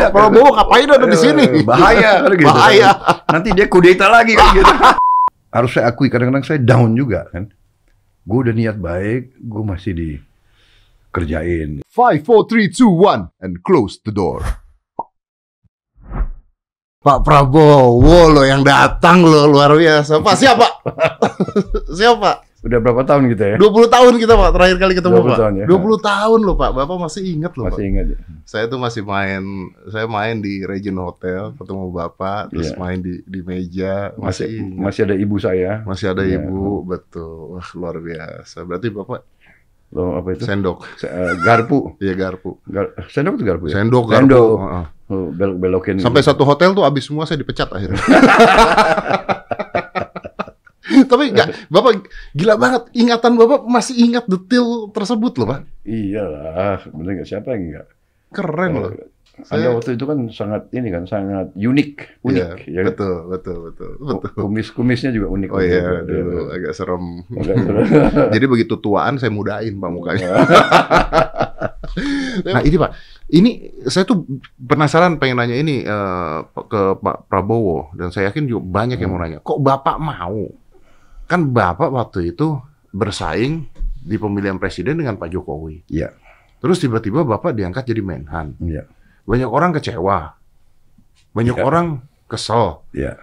Pak Prabowo ngapain ada di sini? Eh, Bahaya kan gitu. Bahaya. Nanti dia kudeta lagi kan gitu. Harus saya akui kadang-kadang saya down juga kan. Gue udah niat baik, gue masih dikerjain. 5, 4, 3, 2, 1 and close the door. Pak Prabowo lo yang datang lo luar biasa. Pak siapa? siapa? Udah berapa tahun gitu ya? 20 tahun kita Pak terakhir kali ketemu 20 Pak. tahun ya. 20 tahun loh Pak. Bapak masih ingat loh Masih Pak. ingat ya? Saya tuh masih main saya main di Regent Hotel ketemu Bapak terus Iya. main di di meja Masih, masih ingat. masih ada ibu saya. Masih ada Iya. ibu, betul. Wah, luar biasa. Berarti Bapak Loh, apa itu? sendok, Se- eh, garpu. iya garpu. Gar- sendok itu garpu ya? Sendok, garpu. Sendok. Heeh. Oh, belok-belokin. Sampai satu hotel tuh habis semua saya dipecat akhirnya. Tapi enggak, Bapak gila banget. Ingatan Bapak masih ingat detail tersebut loh, Pak. Iyalah, bener nggak siapa yang nggak? Keren loh. Anda Saya- waktu itu kan sangat ini kan sangat unik, unik. Iya, ya kan? betul, betul, betul, betul. Kumis-kumisnya juga unik. Oh iya, dulu agak serem. Agak serem. Jadi begitu tuaan saya mudain Pak mukanya. Nah ini Pak, ini saya tuh penasaran pengen nanya ini eh, ke Pak Prabowo dan saya yakin juga banyak yang mau nanya. Kok Bapak mau? Kan Bapak waktu itu bersaing di pemilihan presiden dengan Pak Jokowi. Iya, Terus tiba-tiba Bapak diangkat jadi Menhan. iya, Banyak orang kecewa. Banyak Iya. orang kesel. iya.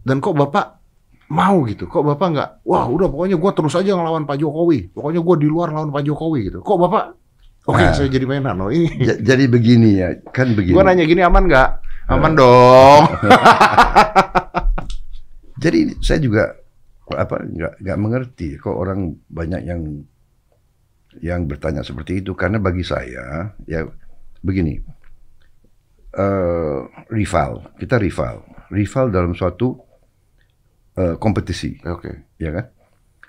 Dan kok Bapak mau gitu? Kok Bapak nggak, wah udah pokoknya gua terus aja ngelawan Pak Jokowi. Pokoknya gua di luar lawan Pak Jokowi gitu. Kok Bapak, oke Nah. saya jadi Menhan loh ini. Ja- Jadi begini ya, kan begini. Gua nanya gini aman nggak? Aman dong. Jadi saya juga apa nggak nggak mengerti kok orang banyak yang yang bertanya seperti itu karena bagi saya ya begini eh rival kita rival rival dalam suatu eh, kompetisi Oke. ya kan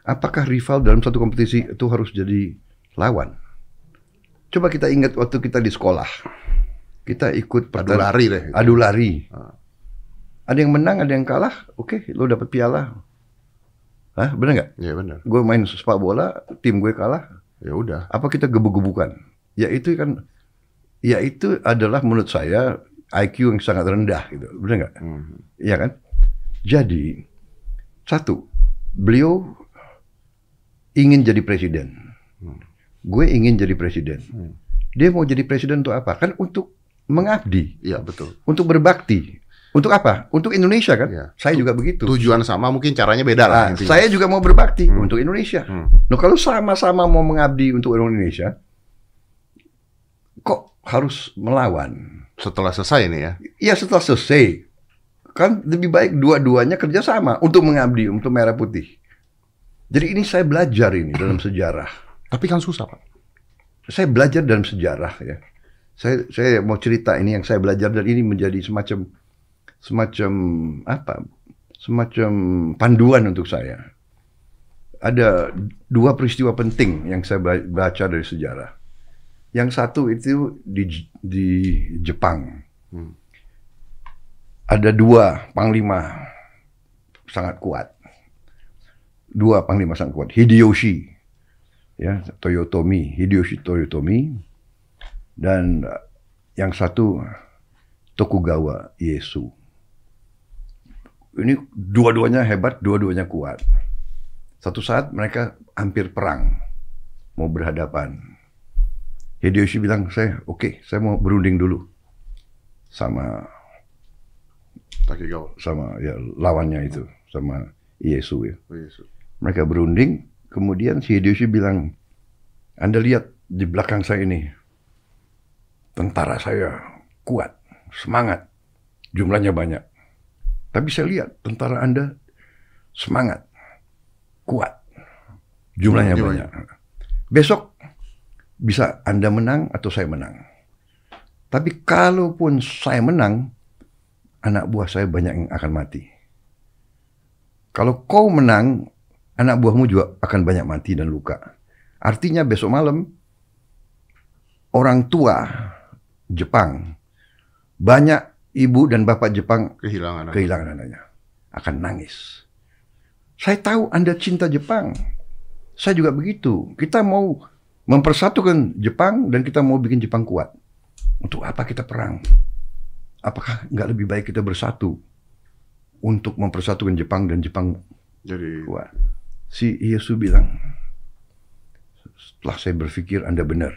apakah rival dalam suatu kompetisi itu harus jadi lawan coba kita ingat waktu kita di sekolah kita ikut Adu lari deh. adu lari. Ah. Ada yang menang, ada yang kalah. Oke, lo dapat piala. Hah, bener nggak? Iya benar. Gue main sepak bola, tim gue kalah. Ya udah. Apa kita gebuk-gebukan? Ya itu kan, ya itu adalah menurut saya IQ yang sangat rendah gitu. Bener nggak? Hmm. Iya kan? Jadi satu, beliau ingin jadi presiden. Gue ingin jadi presiden. Hmm. Dia mau jadi presiden untuk apa? Kan untuk mengabdi, Iya betul. untuk berbakti. Untuk apa? Untuk Indonesia kan? Iya. Saya juga begitu. Tujuan sama mungkin caranya beda lah. Nah, saya juga mau berbakti Hmm. untuk Indonesia. Hmm. Nah, kalau sama-sama mau mengabdi untuk Indonesia, kok harus melawan? Setelah selesai nih ya. Ya setelah selesai, kan lebih baik dua-duanya kerjasama untuk mengabdi untuk merah putih. Jadi ini saya belajar ini dalam sejarah. Tapi kan susah Pak. Saya belajar dalam sejarah ya. Saya saya mau cerita ini yang saya belajar dan ini menjadi semacam semacam apa? Semacam panduan untuk saya. Ada dua peristiwa penting yang saya ba- baca dari sejarah. Yang satu itu di di Jepang. Hmm. Ada dua panglima sangat kuat. Dua panglima sangat kuat. Hideyoshi, ya Toyotomi, Hideyoshi Toyotomi, dan yang satu Tokugawa Ieyasu. Ini dua-duanya hebat, dua-duanya kuat. Satu saat mereka hampir perang, mau berhadapan. Hideyoshi bilang, saya oke, saya mau berunding dulu sama Takigawa. sama ya lawannya itu, sama Ieyasu ya. Mereka berunding, kemudian si Hideyoshi bilang, Anda lihat di belakang saya ini, tentara saya kuat, semangat, jumlahnya banyak. Tapi saya lihat tentara Anda semangat, kuat, jumlahnya Jumlahnya banyak. Besok bisa Anda menang atau saya menang. Tapi kalaupun saya menang, anak buah saya banyak yang akan mati. Kalau kau menang, anak buahmu juga akan banyak mati dan luka. Artinya besok malam orang tua Jepang banyak ibu dan bapak Jepang Kehilangan. anak. kehilangan anaknya akan nangis. Saya tahu Anda cinta Jepang. Saya juga begitu. Kita mau mempersatukan Jepang dan kita mau bikin Jepang kuat. Untuk apa kita perang? apakah nggak lebih baik kita bersatu untuk mempersatukan Jepang dan Jepang Jadi kuat? Si Ieyasu bilang, setelah saya berpikir Anda benar.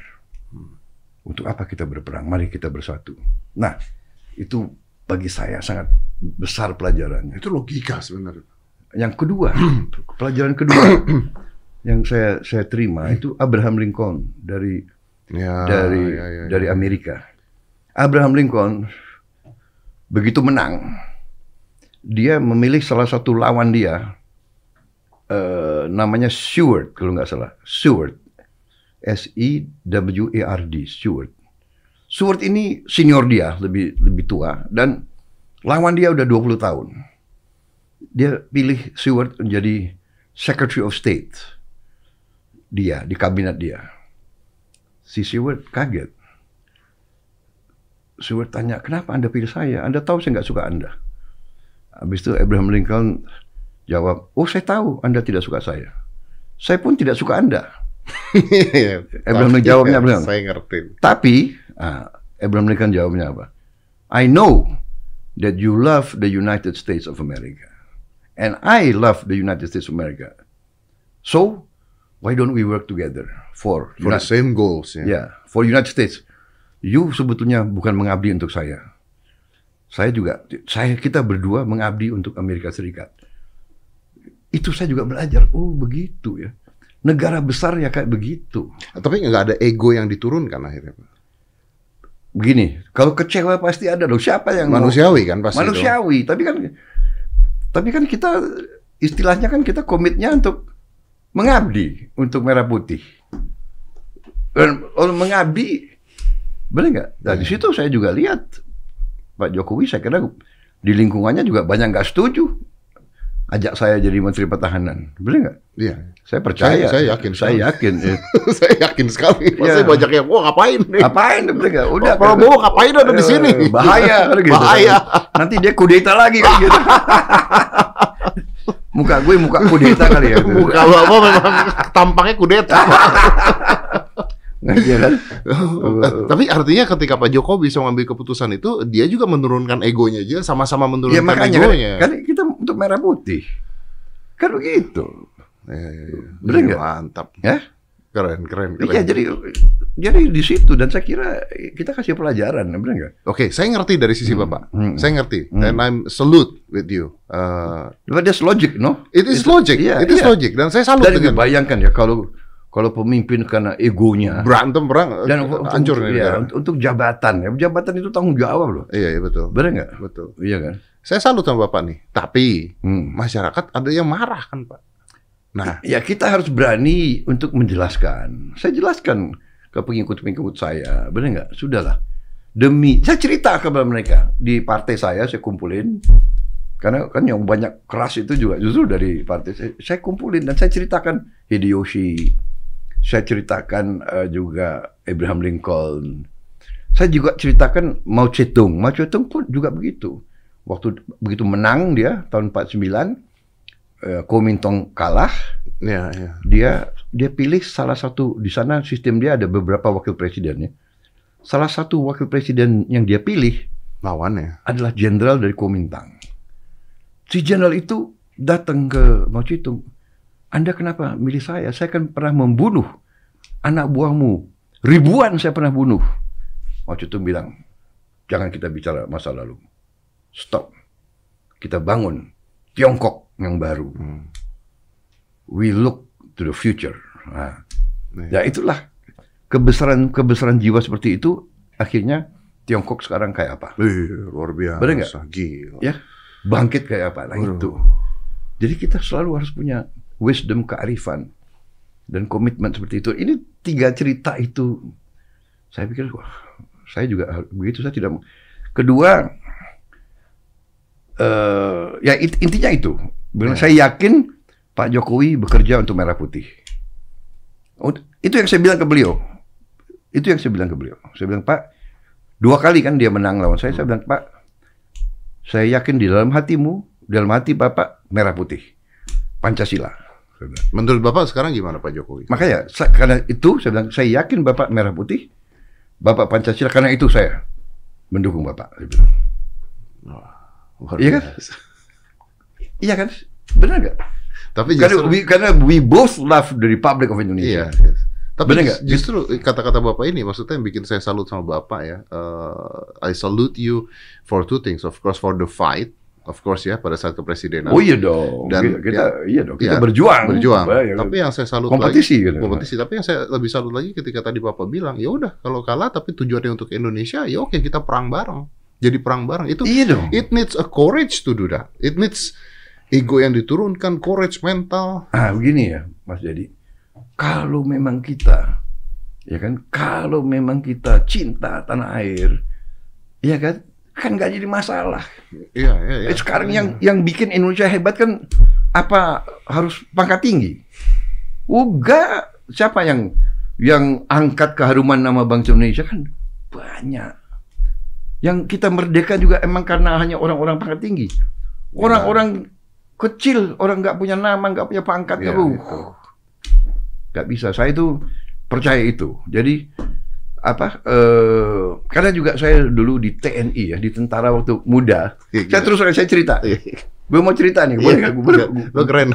Untuk apa kita berperang? Mari kita bersatu. Nah, itu bagi saya sangat besar pelajarannya. itu logika sebenarnya. Yang kedua, pelajaran kedua yang saya saya terima itu Abraham Lincoln dari Ya, dari ya, ya, ya. dari Amerika. Abraham Lincoln begitu menang, dia memilih salah satu lawan dia, eh, namanya Seward kalau nggak salah, Seward, S E W A R D, Seward. Seward ini senior dia, lebih lebih tua dan lawan dia udah 20 tahun. Dia pilih Seward menjadi Secretary of State. Dia di kabinet dia si Seward kaget. Seward tanya, kenapa Anda pilih saya? Anda tahu saya nggak suka Anda. Habis itu Abraham Lincoln jawab, oh saya tahu Anda tidak suka saya. Saya pun tidak suka Anda. Abraham Lincoln jawabnya bilang, Saya ngerti. tapi ah, Abraham Lincoln jawabnya apa? I know that you love the United States of America. And I love the United States of America. So, why don't we work together for, For the same goals ya. Ya, for United States. You sebetulnya bukan mengabdi untuk saya. Saya juga, saya kita berdua mengabdi untuk Amerika Serikat. Itu saya juga belajar. Oh begitu ya. Negara besar ya kayak begitu. Tapi nggak ada ego yang diturunkan akhirnya. Pak. Begini, kalau kecewa pasti ada dong. Siapa yang mau- Manusiawi kan pasti itu. manusiawi. Tapi kan, tapi kan kita istilahnya kan kita komitnya untuk mengabdi untuk merah putih. Dan kalau mengabdi, benar nggak? Nah, di situ saya juga lihat Pak Jokowi saya kira di lingkungannya juga banyak nggak setuju ajak saya jadi Menteri Pertahanan, benar nggak? Iya. Saya percaya. Saya- saya yakin Saya sekali. yakin. eh. saya yakin sekali. Pasti Iya. banyak yang, wah ngapain nih? Ngapain bener nggak? Udah Pak Prabowo ngapain ada di Eh, sini? Bahaya kan gitu. Bahaya. Nanti dia kudeta lagi kan gitu. muka gue muka kudeta kali ya. Muka bapak memang tampaknya kudeta. Iya kan? Tapi artinya ketika Pak Jokowi bisa mengambil keputusan itu, dia juga menurunkan egonya juga, sama-sama Ya menurunkan makanya kan, egonya. kan kita untuk merah putih. Kan begitu. Iya, iya. Bener nggak? Mantap. Ya? Keren, keren, keren. Iya jadi jadi di situ dan saya kira kita kasih pelajaran, benar nggak? Oke, saya ngerti dari sisi Hmm, Bapak. hmm. Saya ngerti. Hmm. And I'm salute with you. Uh, But that's logic, no? it is logic. Iya, it is iya. logic. Dan saya salut Dan dengan bayangkan ya kalau kalau pemimpin karena egonya. Berantem perang dan uh, untuk, hancur untuk, ya, untuk, untuk jabatan ya. Jabatan itu tanggung jawab loh. Iya, iya betul. benar nggak? Betul. iya kan? Saya salut sama Bapak nih. Tapi Hmm. masyarakat ada yang marah kan, Pak. Nah, ya kita harus berani untuk menjelaskan. Saya jelaskan ke pengikut-pengikut saya. Benar nggak? Sudahlah. Demi saya cerita kepada mereka. Di partai saya saya kumpulin. Karena kan yang banyak keras itu juga justru dari partai saya. Saya kumpulin dan saya ceritakan Hideyoshi saya ceritakan eh, juga Abraham Lincoln saya juga ceritakan Mao Zedong Mao Zedong pun juga begitu waktu begitu menang dia tahun 49 eh, Kuomintang kalah ya, ya. dia dia pilih salah satu di sana sistem dia ada beberapa wakil presiden ya. Salah satu wakil presiden yang dia pilih Lawannya. adalah jenderal dari Kuomintang. Si jenderal itu datang ke Mao Zedong. Anda kenapa milih saya? Saya kan pernah membunuh anak buahmu. Ribuan saya pernah bunuh. Mao Zedong bilang, jangan kita bicara masa lalu. Stop. Kita bangun Tiongkok yang baru. Hmm. We look to the future. Nah, Iya. ya itulah kebesaran kebesaran jiwa seperti itu akhirnya Tiongkok sekarang kayak apa? Wih, luar biasa. Bener nggak? Gila. Ya, bangkit kayak apa? Nah itu. Jadi kita selalu harus punya wisdom kearifan dan komitmen seperti itu. Ini tiga cerita itu saya pikir wah, saya juga begitu saya tidak mau. Kedua eh ya int- intinya itu. Benar, Ya. Saya yakin Pak Jokowi bekerja untuk merah putih. Oh, itu yang saya bilang ke beliau. Itu yang saya bilang ke beliau. Saya bilang, Pak, dua kali kan dia menang lawan saya. Saya bilang, Pak, saya yakin di dalam hatimu, di dalam hati Bapak, merah putih. Pancasila. Menurut Bapak sekarang gimana Pak Jokowi? Makanya, karena itu, saya bilang, saya yakin Bapak merah putih, Bapak Pancasila, karena itu saya mendukung Bapak. Luar Iya kan? Iya kan? Benar nggak? Tapi Karena justru we, karena we both love the Republic of Indonesia. Iya. yes. Tapi Bener justru kata-kata bapak ini maksudnya yang bikin saya salut sama bapak ya. eh, I salute you for two things. Of course for the fight, of course ya pada saat kepresidenan. Oh iya dong. Dan- kita, kita iya dong. Kita ya, berjuang. berjuang. Ya, Tapi yang saya salut kompetisi lagi, gitu. kompetisi. Tapi yang saya lebih salut lagi ketika tadi bapak bilang, ya udah kalau kalah tapi tujuannya untuk Indonesia, ya oke kita perang bareng. Jadi perang bareng itu Iya dong. it needs a courage to do that. It needs ego yang diturunkan, courage mental. Ah begini ya, Mas Jadi. Kalau memang kita, ya kan, kalau memang kita cinta tanah air, ya kan, kan nggak jadi masalah. Iya, iya, iya. Eh, Sekarang yang yang bikin Indonesia hebat kan apa harus pangkat tinggi? Uga siapa yang yang angkat keharuman nama bangsa Indonesia kan banyak. Yang kita merdeka juga emang karena hanya orang-orang pangkat tinggi. Orang-orang kecil, orang nggak punya nama, nggak punya pangkat, Iya, itu. nggak bisa. Saya itu percaya itu. Jadi apa? eh karena juga saya dulu di TNI ya, di tentara waktu muda. Iya, Saya terus saya cerita. Iya. Gue mau cerita nih, boleh nggak? Gue Lo keren.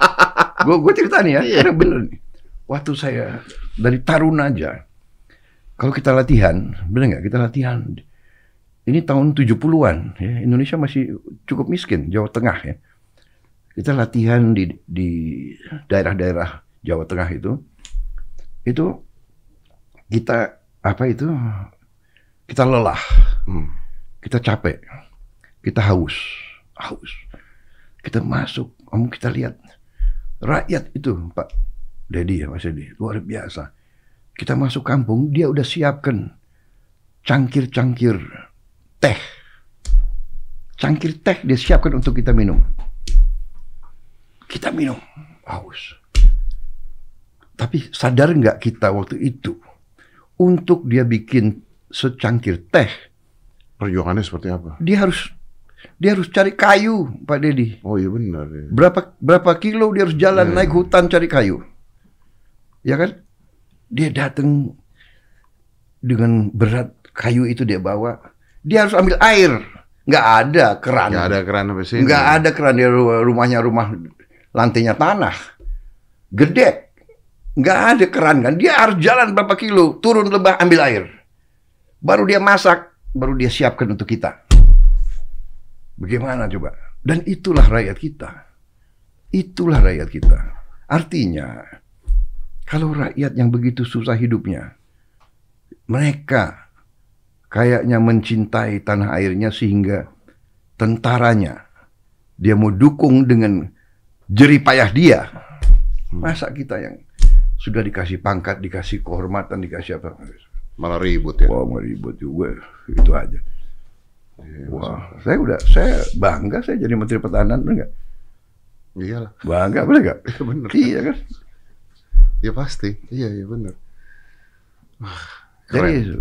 gue gue cerita nih ya, Iya. karena bener nih. Waktu saya dari taruna aja, kalau kita latihan, bener nggak? Kita latihan. Ini tahun 70-an, ya. Indonesia masih cukup miskin, Jawa Tengah ya. Kita latihan di di daerah-daerah Jawa Tengah itu, itu kita apa itu? Kita lelah, Hmm. kita capek, kita haus, haus. Kita masuk, om kita lihat rakyat itu Pak Dedi ya Mas Dedi luar biasa. Kita masuk kampung dia udah siapkan cangkir-cangkir teh, cangkir teh dia siapkan untuk kita minum. Kita minum, haus. Tapi sadar nggak kita waktu itu untuk dia bikin secangkir teh Perjuangannya seperti apa? dia harus dia harus cari kayu Pak Dedi. Oh iya benar. Ya. Berapa berapa kilo dia harus jalan Iya. naik hutan cari kayu. Ya kan? Dia datang dengan berat kayu itu dia bawa. Dia harus ambil air. Nggak ada keran. Gak ada keran sampai sini. Nggak ada keran di ru- rumahnya rumah lantainya tanah. Gede. Nggak ada keran kan. Dia harus jalan berapa kilo, turun lembah ambil air. Baru dia masak, baru dia siapkan untuk kita. Bagaimana coba? Dan itulah rakyat kita. Itulah rakyat kita. Artinya, kalau rakyat yang begitu susah hidupnya, mereka kayaknya mencintai tanah airnya sehingga tentaranya dia mau dukung dengan jeripayah dia. Masa kita yang sudah dikasih pangkat, dikasih kehormatan, dikasih apa? Malah ribut ya. Wah, mau ribut juga. Itu aja. Iya, Wah, saya udah, saya bangga saya jadi Menteri Pertahanan, benar nggak? Iyalah. Bangga, benar nggak? Iya benar. Iya kan? Ya pasti. Iya iya benar. Jadi,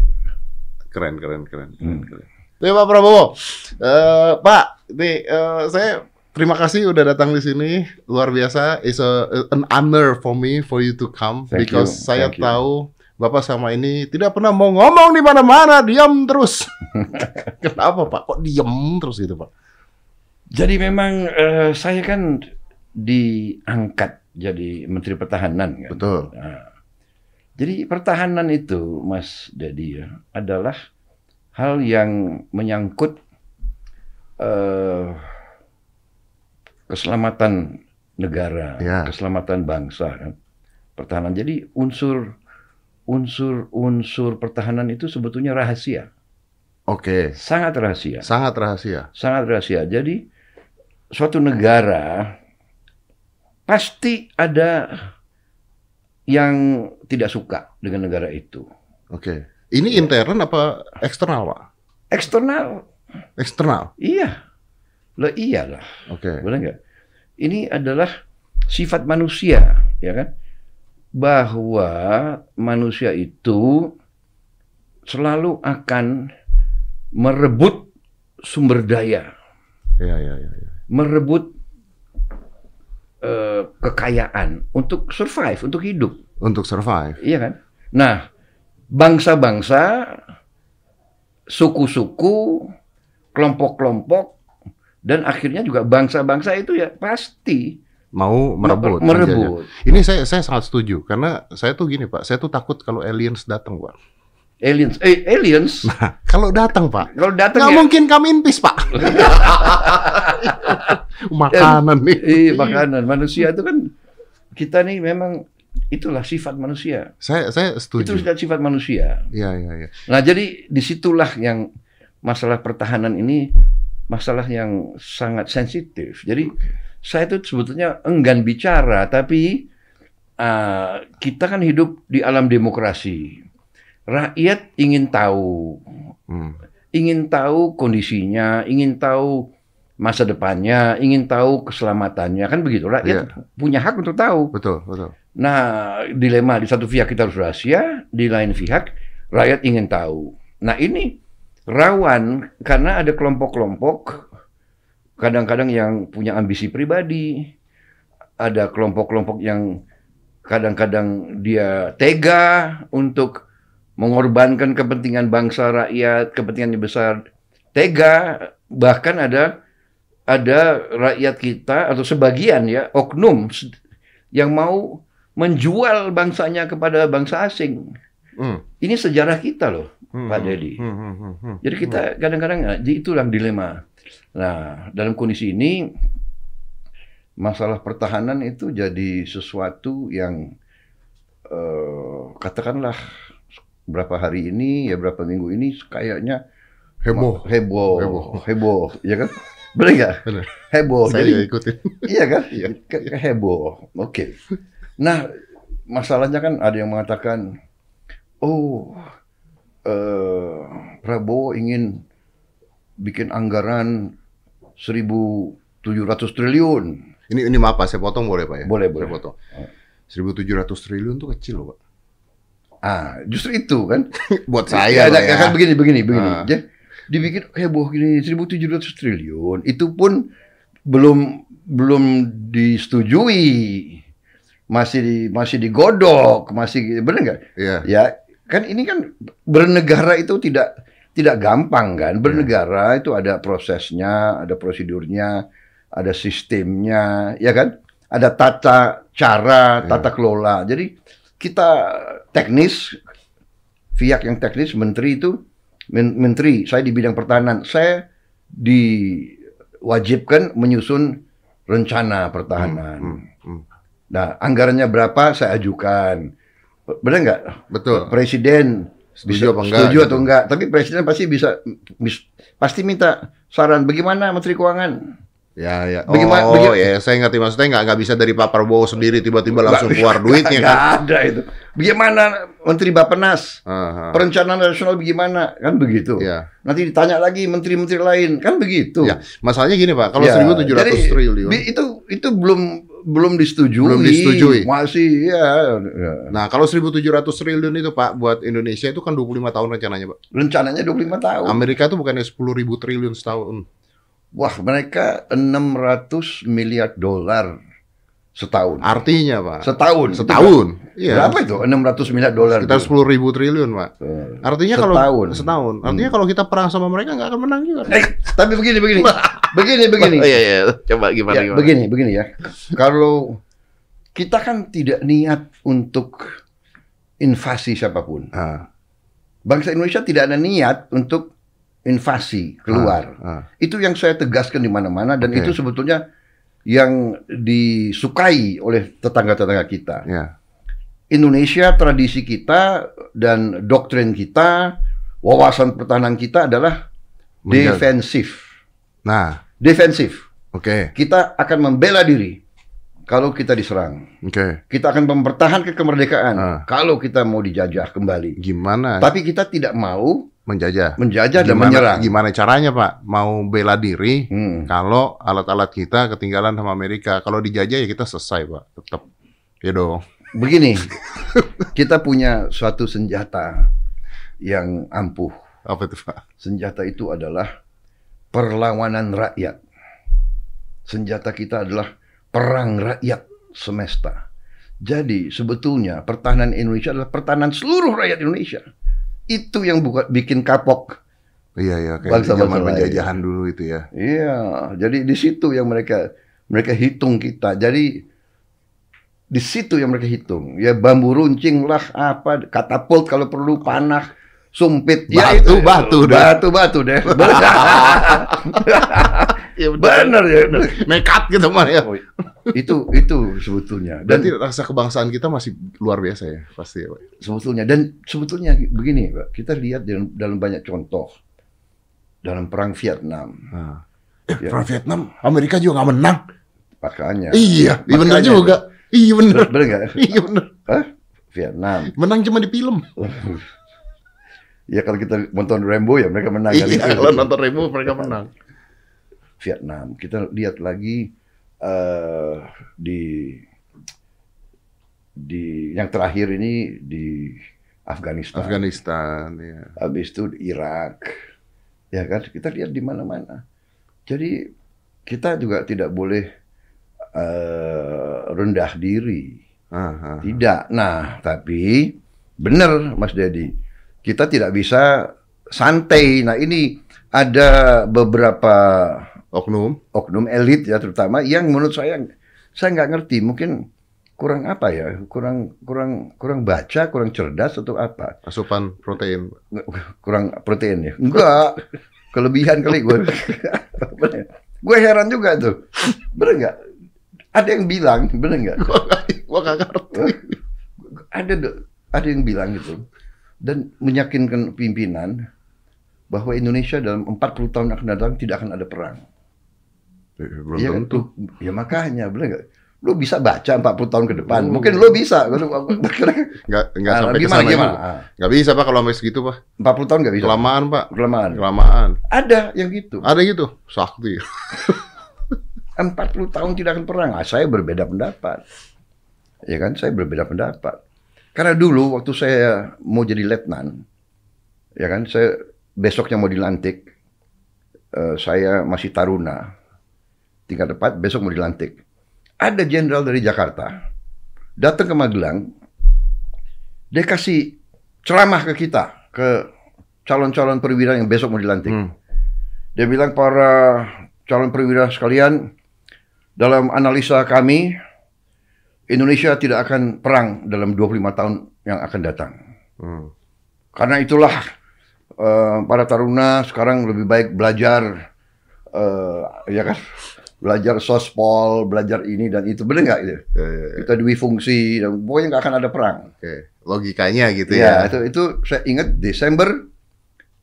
Keren keren keren. keren, Hmm. keren. Ya Pak Prabowo, Eh, Pak, nih eh, saya terima kasih udah datang di sini. Luar biasa. It's a, an honor for me for you to come Thank because you, saya thank you. tahu Bapak sama ini tidak pernah mau ngomong di mana-mana, diam terus. Kenapa Pak? Kok diam terus gitu Pak? jadi memang eh, saya kan diangkat jadi Menteri Pertahanan kan. Betul. Nah, jadi pertahanan itu, Mas Dedi ya, adalah hal yang menyangkut eh, keselamatan negara, Ya. keselamatan bangsa. Kan? Pertahanan. Jadi unsur unsur unsur pertahanan itu sebetulnya rahasia, Oke. sangat rahasia, Sangat rahasia. sangat rahasia. Jadi suatu negara pasti ada yang tidak suka dengan negara itu. Oke. Ini intern apa eksternal Pak? Eksternal, Eksternal. iya. Lah iyalah, Oke. benar nggak? Ini adalah sifat manusia, ya kan? Bahwa manusia itu selalu akan merebut sumber daya, Iya iya iya. iya. merebut eh, kekayaan untuk survive, untuk hidup. Untuk survive. Iya kan? Nah, bangsa-bangsa, suku-suku, kelompok-kelompok dan akhirnya juga bangsa-bangsa itu ya pasti Mau merebut. merebut. menjajah. Ini saya saya sangat setuju karena saya tuh gini Pak, saya tuh takut kalau aliens datang Pak. Aliens, eh aliens Nah, kalau datang Pak, kalau datang nggak ya, mungkin kami impis Pak. Makanan nih. eh, makanan manusia itu kan kita nih memang itulah sifat manusia. Saya saya Itu setuju. sudah sifat manusia. Iya iya iya. Nah, jadi di situlah yang masalah pertahanan ini masalah yang sangat sensitif. Jadi saya itu sebetulnya enggan bicara, tapi uh, kita kan hidup di alam demokrasi. Rakyat ingin tahu, Hmm. ingin tahu kondisinya, ingin tahu masa depannya, ingin tahu keselamatannya, kan begitu. Rakyat punya hak untuk tahu. Betul betul. Nah, dilema di satu pihak kita harus rahasia, di lain pihak rakyat ingin tahu. Nah, ini rawan karena ada kelompok-kelompok kadang-kadang yang punya ambisi pribadi, ada kelompok-kelompok yang kadang-kadang dia tega untuk mengorbankan kepentingan bangsa rakyat, kepentingan yang besar, tega bahkan ada ada rakyat kita atau sebagian ya oknum yang mau menjual bangsanya kepada bangsa asing. Hmm. Ini sejarah kita loh, Hmm, Pak hmm, Dedi. hmm, hmm, hmm, hmm. Jadi kita kadang-kadang eh, itulah dilema. Nah, dalam kondisi ini masalah pertahanan itu jadi sesuatu yang eh, katakanlah berapa hari ini ya berapa minggu ini kayaknya heboh. heboh Heboh. heboh, ya kan benar nggak heboh Saya jadi ikutin. Iya kan? Iya. Heboh. Oke. Nah, masalahnya kan ada yang mengatakan, oh, eh, Prabowo ingin bikin anggaran 1.700 triliun. Ini ini maaf Pak, saya potong boleh Pak ya? Boleh, Saya boleh. potong. 1.700 triliun tuh kecil loh Pak. Ah, justru itu kan? Buat Ya, saya Pak ya. kan begini, begini, begini. Ah. Jadi, dibikin heboh gini 1.700 triliun. Itu pun belum belum disetujui. Masih di, masih digodok, masih benar nggak? Iya. Ya, kan ini kan bernegara itu tidak tidak gampang kan. Bernegara itu ada prosesnya, ada prosedurnya, ada sistemnya, ya kan? Ada tata cara, tata kelola. Jadi kita teknis, pihak yang teknis, menteri itu, men- menteri, saya di bidang pertahanan, saya diwajibkan menyusun rencana pertahanan. Hmm, hmm. Nah, anggarannya berapa saya ajukan. Benar nggak? Betul. Presiden Setuju apa enggak, Setuju gitu. atau enggak? Tapi presiden pasti bisa bis- pasti minta saran bagaimana Menteri Keuangan. Ya, ya. Bagaimana- oh, baga- ya, saya ngerti maksudnya nggak nggak bisa dari Pak Prabowo sendiri tiba-tiba langsung keluar duitnya nggak kan. ada itu. Bagaimana Menteri Bapenas? Aha. Perencanaan nasional bagaimana? Kan begitu. Iya. Nanti ditanya lagi menteri-menteri lain, kan begitu. Ya, masalahnya gini Pak, kalau Ya, 1.700 jadi, triliun. Itu itu belum belum disetujui. Belum disetujui. Masih ya, ya. Nah, kalau 1.700 triliun itu Pak buat Indonesia itu kan 25 tahun rencananya Pak. rencananya 25 tahun. Amerika itu bukannya 10.000 triliun setahun. Wah, mereka 600 miliar dolar setahun. Artinya Pak. Setahun. Setahun. Iya. Berapa itu? 600 miliar dolar. Sekitar itu? 10.000 triliun Pak. Eh, Artinya kalau Setahun. Hmm. setahun. Artinya kalau kita perang sama mereka nggak akan menang juga. Eh, tapi begini, begini. begini, begini. iya iya. Coba gimana Ya, begini, begini ya. Kalau kita kan tidak niat untuk invasi siapa pun. Ah, Bangsa Indonesia tidak ada niat untuk invasi keluar. ah. Itu yang saya tegaskan di mana-mana dan Oke. itu sebetulnya yang disukai oleh tetangga-tetangga kita. Ya. Indonesia tradisi kita dan doktrin kita, wawasan pertahanan kita adalah Menjaga. defensif. Nah, Defensif. oke. Kita akan membela diri kalau kita diserang. Oke. Kita akan mempertahankan kemerdekaan Ah. kalau kita mau dijajah kembali. Gimana Tapi kita tidak mau menjajah? menjajah dan Gimana, menyerang. gimana caranya Pak? Mau bela diri Hmm. kalau alat-alat kita ketinggalan sama Amerika. Kalau dijajah ya kita selesai Pak. Tetap. Ya dong. Begini, kita punya suatu senjata yang ampuh. Apa itu Pak? Senjata itu adalah perlawanan rakyat. Senjata kita adalah perang rakyat semesta. Jadi sebetulnya pertahanan Indonesia adalah pertahanan seluruh rakyat Indonesia. Itu yang buka, bikin kapok Iya iya kayak Bangsa-bangsa zaman penjajahan dulu itu ya. Iya, jadi di situ yang mereka mereka hitung kita. Jadi di situ yang mereka hitung. Ya bambu runcing lah apa katapult kalau perlu panah sumpit ya Batu, itu batu deh. batu batu deh Iya benar ya benar. Nekat gitu mah ya. Oh, itu itu sebetulnya dan Berarti rasa kebangsaan kita masih luar biasa ya pasti ya, Pak. sebetulnya dan sebetulnya begini Pak, kita lihat dalam, dalam banyak contoh dalam perang Vietnam Nah. Eh, Ya. perang Vietnam, Amerika juga nggak menang. makanya Iya, iya bener Makanya. juga. Iya bener. benar nggak Iya bener. Hah? Vietnam Menang cuma di film. ya kalau kita nonton Rambo ya mereka menang kali Iya, kalau nonton Remo mereka menang. Vietnam. Kita lihat lagi eh di di yang terakhir ini di Afghanistan. Afghanistan, ya. habis itu di Irak. Ya kan kita lihat di mana-mana. Jadi kita juga tidak boleh eh, rendah diri. Ah, ah. tidak. Nah tapi benar Mas Dedi kita tidak bisa santai. Nah ini ada beberapa Oknum. oknum elit ya terutama yang menurut saya saya nggak ngerti mungkin kurang apa ya? Kurang kurang kurang baca kurang cerdas atau apa? Asupan protein. kurang protein ya? Enggak kelebihan kali gue gue heran juga tuh. Bener nggak? Ada yang bilang bener nggak gua nggak ngerti. ada ada yang bilang gitu dan meyakinkan pimpinan bahwa Indonesia dalam 40 tahun akan datang tidak akan ada perang. Eh, Belum Iya kan? tentu. Ya makanya, bener nggak? Lu bisa baca 40 tahun ke depan. Oh. Mungkin lu bisa. Lu- Nggak nggak Ah, sampai ke gimana sana gimana? juga. Ah, Nggak bisa Pak kalau sampai segitu Pak. 40 tahun nggak bisa. Kelamaan Pak. Kelamaan. Kelamaan. Ada yang gitu. Ada gitu. Sakti. 40 tahun tidak akan perang. Ah, saya berbeda pendapat. Ya kan, saya berbeda pendapat. Karena dulu waktu saya mau jadi letnan, ya kan, saya besoknya mau dilantik, eh, saya masih taruna, tingkat empat, besok mau dilantik. Ada jenderal dari Jakarta, datang ke Magelang, dia kasih ceramah ke kita, ke calon-calon perwira yang besok mau dilantik. Hmm. Dia bilang para calon perwira sekalian, dalam analisa kami, Indonesia tidak akan perang dalam 25 tahun yang akan datang. Hmm. Karena itulah eh, para taruna sekarang lebih baik belajar, eh, ya kan, belajar sospol, belajar ini dan itu, benar nggak itu? Ya, ya, ya. Kita dui fungsi, dan pokoknya nggak akan ada perang. Oke. Logikanya gitu ya, ya. itu itu saya ingat Desember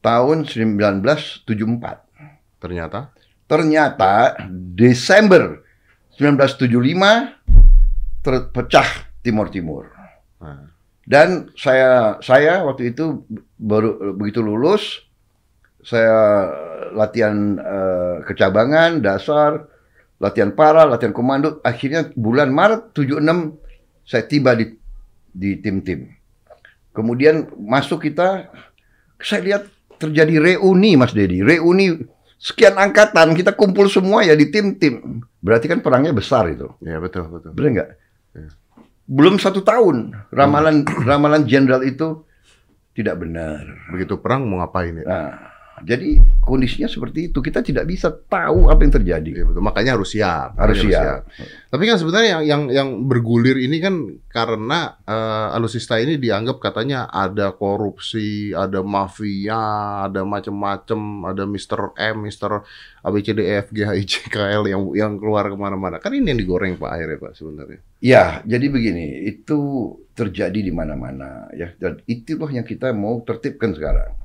tahun 1974. Ternyata. Ternyata Desember 1975 terpecah Timur Timur. Nah. Dan saya saya waktu itu baru begitu lulus saya latihan eh, kecabangan dasar, latihan para, latihan komando. Akhirnya bulan Maret 76 saya tiba di di tim-tim. Kemudian masuk kita saya lihat terjadi reuni Mas Dedi. Reuni sekian angkatan kita kumpul semua ya di tim-tim. Berarti kan perangnya besar itu. Ya betul betul. Benar nggak? Belum satu tahun ramalan ramalan jenderal itu tidak benar. Begitu perang mau ngapain ya? Nah, jadi kondisinya seperti itu. Kita tidak bisa tahu apa yang terjadi. Iya betul. Makanya harus siap. Harus Makanya siap. Tapi kan sebenarnya yang yang yang bergulir ini kan karena eh, alusista ini dianggap katanya ada korupsi, ada mafia, ada macam-macam, ada Mr. M, Mr. ABCDF, GHIJKL yang yang keluar ke mana-mana. Kan ini yang digoreng Pak akhirnya Pak sebenarnya. Ya, jadi begini, itu terjadi di mana-mana ya. Dan itulah yang kita mau tertibkan sekarang.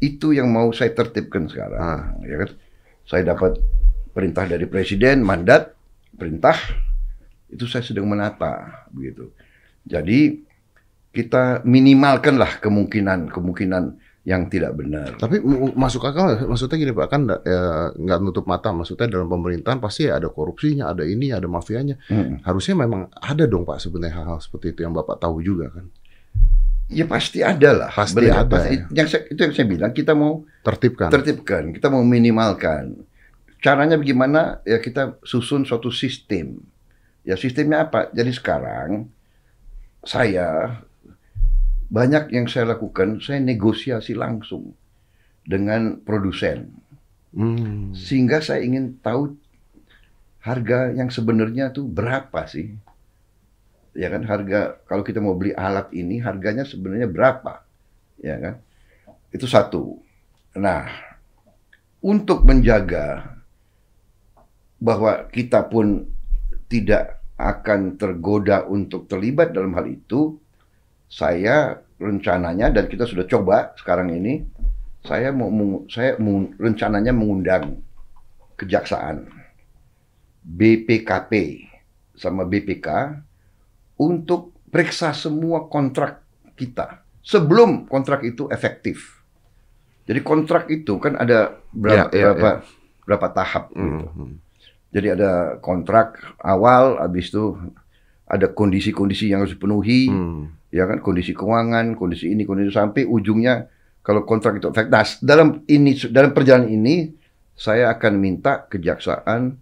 Itu yang mau saya tertibkan sekarang, Ah. ya kan? Saya dapat perintah dari presiden, mandat, perintah itu saya sedang menata begitu. Jadi kita minimalkanlah kemungkinan-kemungkinan yang tidak benar. Tapi masuk akal maksudnya gini Pak, kan nggak ya, nutup mata. Maksudnya dalam pemerintahan pasti ada korupsinya, ada ini, ada mafianya. Hmm. Harusnya memang ada dong Pak sebenarnya hal-hal seperti itu yang Bapak tahu juga kan. Ya pasti ada lah. Pasti Benar, ada, ya. Yang saya, itu yang saya bilang kita mau Tertibkan. tertibkan, kita mau minimalkan. Caranya bagaimana? Ya kita susun suatu sistem. Ya sistemnya apa? Jadi sekarang saya banyak yang saya lakukan, saya negosiasi langsung dengan produsen. Hmm. Sehingga saya ingin tahu harga yang sebenarnya tuh berapa sih? Ya kan harga kalau kita mau beli alat ini harganya sebenarnya berapa? Ya kan? Itu satu. Nah, untuk menjaga bahwa kita pun tidak akan tergoda untuk terlibat dalam hal itu, saya rencananya dan kita sudah coba sekarang ini, saya mau saya rencananya mengundang kejaksaan, BPKP sama BPK untuk periksa semua kontrak kita sebelum kontrak itu efektif. Jadi kontrak itu kan ada berapa Ya, ya, berapa berapa tahap gitu. Hmm. Jadi ada kontrak awal, habis itu ada kondisi-kondisi yang harus dipenuhi, Hmm. ya kan kondisi keuangan, kondisi ini, kondisi sampai ujungnya kalau kontrak itu efektif. Nah, dalam ini dalam perjalanan ini saya akan minta kejaksaan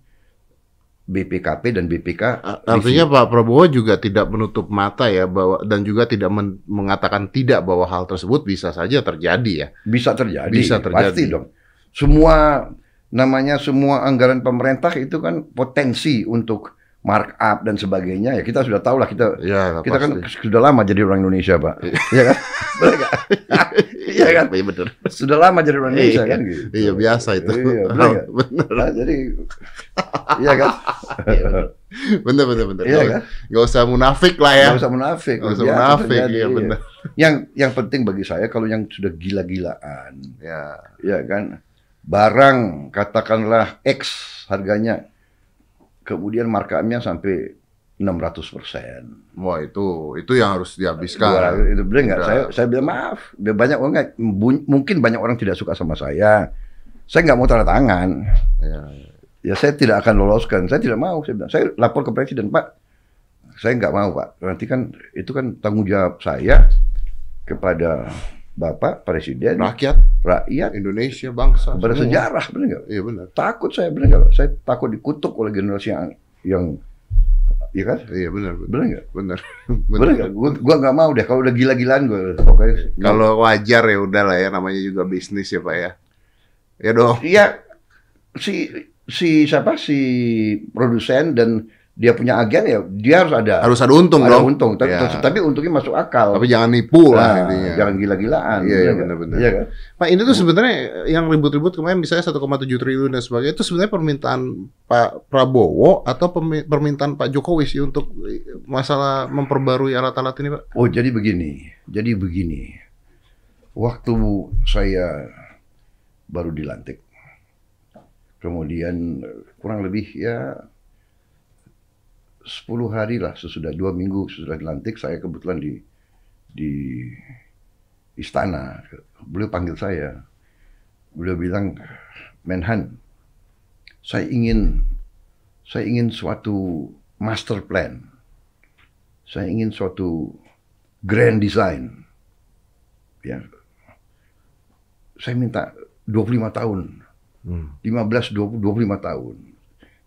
BPKP dan BPK Artinya Pak Prabowo juga tidak menutup mata ya bahwa dan juga tidak men- mengatakan tidak bahwa hal tersebut bisa saja terjadi ya. bisa terjadi. Bisa terjadi. Pasti dong. Semua namanya semua anggaran pemerintah itu kan potensi untuk markup dan sebagainya ya kita sudah tahu lah kita Ya, kita kan pasti. sudah lama jadi orang Indonesia pak Iya kan Bener nggak? iya kan Iya benar. sudah lama jadi orang Indonesia Iya. kan gitu Iya biasa itu. Iya, benar nggak? benar. Nah, jadi iya kan Benar benar benar. iya kan Gak usah munafik lah ya. nggak usah munafik Nggak usah munafik, iya, benar. yang yang penting bagi saya kalau yang sudah gila-gilaan Ya. ya kan barang katakanlah X harganya kemudian markupnya sampai 600 persen. Wah itu itu yang harus dihabiskan. itu benar nggak? Udah. saya saya bilang maaf banyak orang mungkin banyak orang tidak suka sama saya. Saya nggak mau tanda tangan. Ya. ya saya tidak akan loloskan. Saya tidak mau saya bilang. Saya lapor ke presiden pak saya nggak mau pak. Nanti kan itu kan tanggung jawab saya kepada bapak presiden Rakyat rakyat Indonesia bangsa. kepada semua. benar nggak Iya benar. takut saya benar nggak saya takut dikutuk oleh generasi yang yang ya kan Iya benar benar. nggak Benar. benar nggak gua, nggak mau deh kalau udah gila-gilaan gua pokoknya Kalau wajar ya udah lah ya namanya juga bisnis ya Pak ya. Ya dong. Iya si si siapa si produsen dan dia punya agen ya dia harus ada Harus ada untung ada dong. untung tapi, Ya. tapi untungnya masuk akal Tapi jangan nipu lah Nah, intinya. jangan gila-gilaan Iya, iya, nggak? benar-benar. Iya kan Pak ini tuh sebenarnya yang ribut-ribut kemarin misalnya 1,7 triliun dan sebagainya itu sebenarnya permintaan Pak Prabowo atau permintaan Pak Jokowi sih untuk masalah memperbarui alat-alat ini Pak? oh jadi begini jadi begini waktu saya baru dilantik kemudian kurang lebih ya 10 hari lah sesudah dua minggu sesudah dilantik saya kebetulan di di istana. Beliau panggil saya. Beliau bilang Menhan saya ingin saya ingin suatu master plan. Saya ingin suatu grand design. Ya. Saya minta 25 tahun. Hmm. 15 20 25 tahun.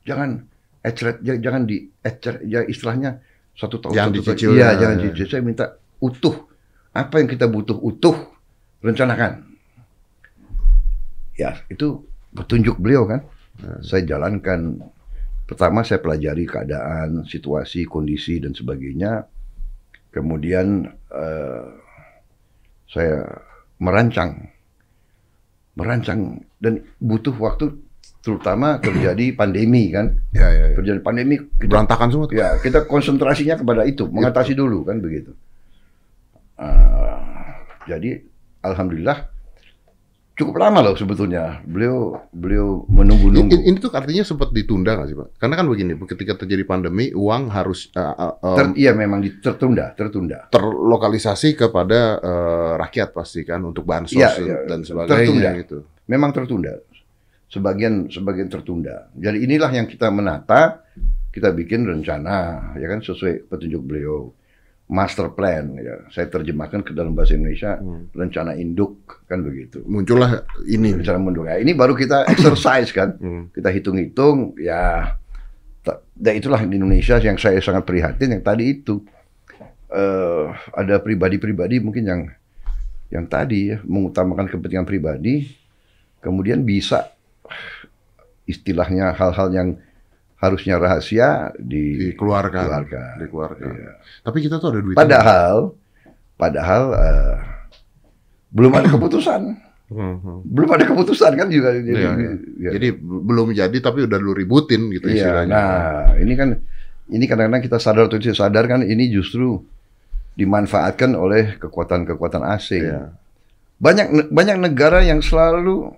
Jangan ecret j- jangan di ecret ya istilahnya satu tahun Jangan satu dicicil. Iya, ya, jangan ya. dicicil. Saya minta utuh. Apa yang kita butuh utuh rencanakan. Ya, itu petunjuk beliau kan. Saya jalankan pertama saya pelajari keadaan, situasi, kondisi dan sebagainya. Kemudian eh, saya merancang merancang dan butuh waktu terutama terjadi pandemi kan Ya, ya, ya. terjadi pandemi kita, Berantakan semua tuh. ya kita konsentrasinya kepada itu mengatasi dulu kan begitu Ah, jadi alhamdulillah cukup lama loh sebetulnya beliau beliau menunggu-nunggu Ini, ini tuh artinya sempat ditunda nggak sih Pak? Karena kan begini, ketika terjadi pandemi, uang harus uh, uh, um, Ter- iya memang tertunda tertunda terlokalisasi kepada uh, rakyat pasti kan untuk bansos Iya, dan- iya. dan Tertunda. sebagainya gitu. memang tertunda sebagian sebagian tertunda. Jadi inilah yang kita menata kita bikin rencana ya kan sesuai petunjuk beliau. Master plan ya. Saya terjemahkan ke dalam bahasa Indonesia Hmm. rencana induk kan begitu. Muncullah ini. rencana induk ya ini baru kita exercise kan. Hmm. kita hitung-hitung ya dan itulah di Indonesia yang saya sangat prihatin yang tadi itu. Eh ada pribadi-pribadi mungkin yang yang tadi ya mengutamakan kepentingan pribadi kemudian bisa istilahnya hal-hal yang harusnya rahasia di Dikeluarkan. Keluarkan. Dikeluarkan. Iya. Tapi kita tuh ada duit. Padahal, padahal eh, belum ada keputusan, Hmm, hmm. belum ada keputusan kan juga. Jadi, Iya, iya. ya. Jadi belum jadi tapi udah lu ributin gitu Iya, istilahnya. nah ini kan ini kadang-kadang kita sadar atau tidak sadar kan ini justru dimanfaatkan oleh kekuatan-kekuatan asing. Iya. Banyak banyak negara yang selalu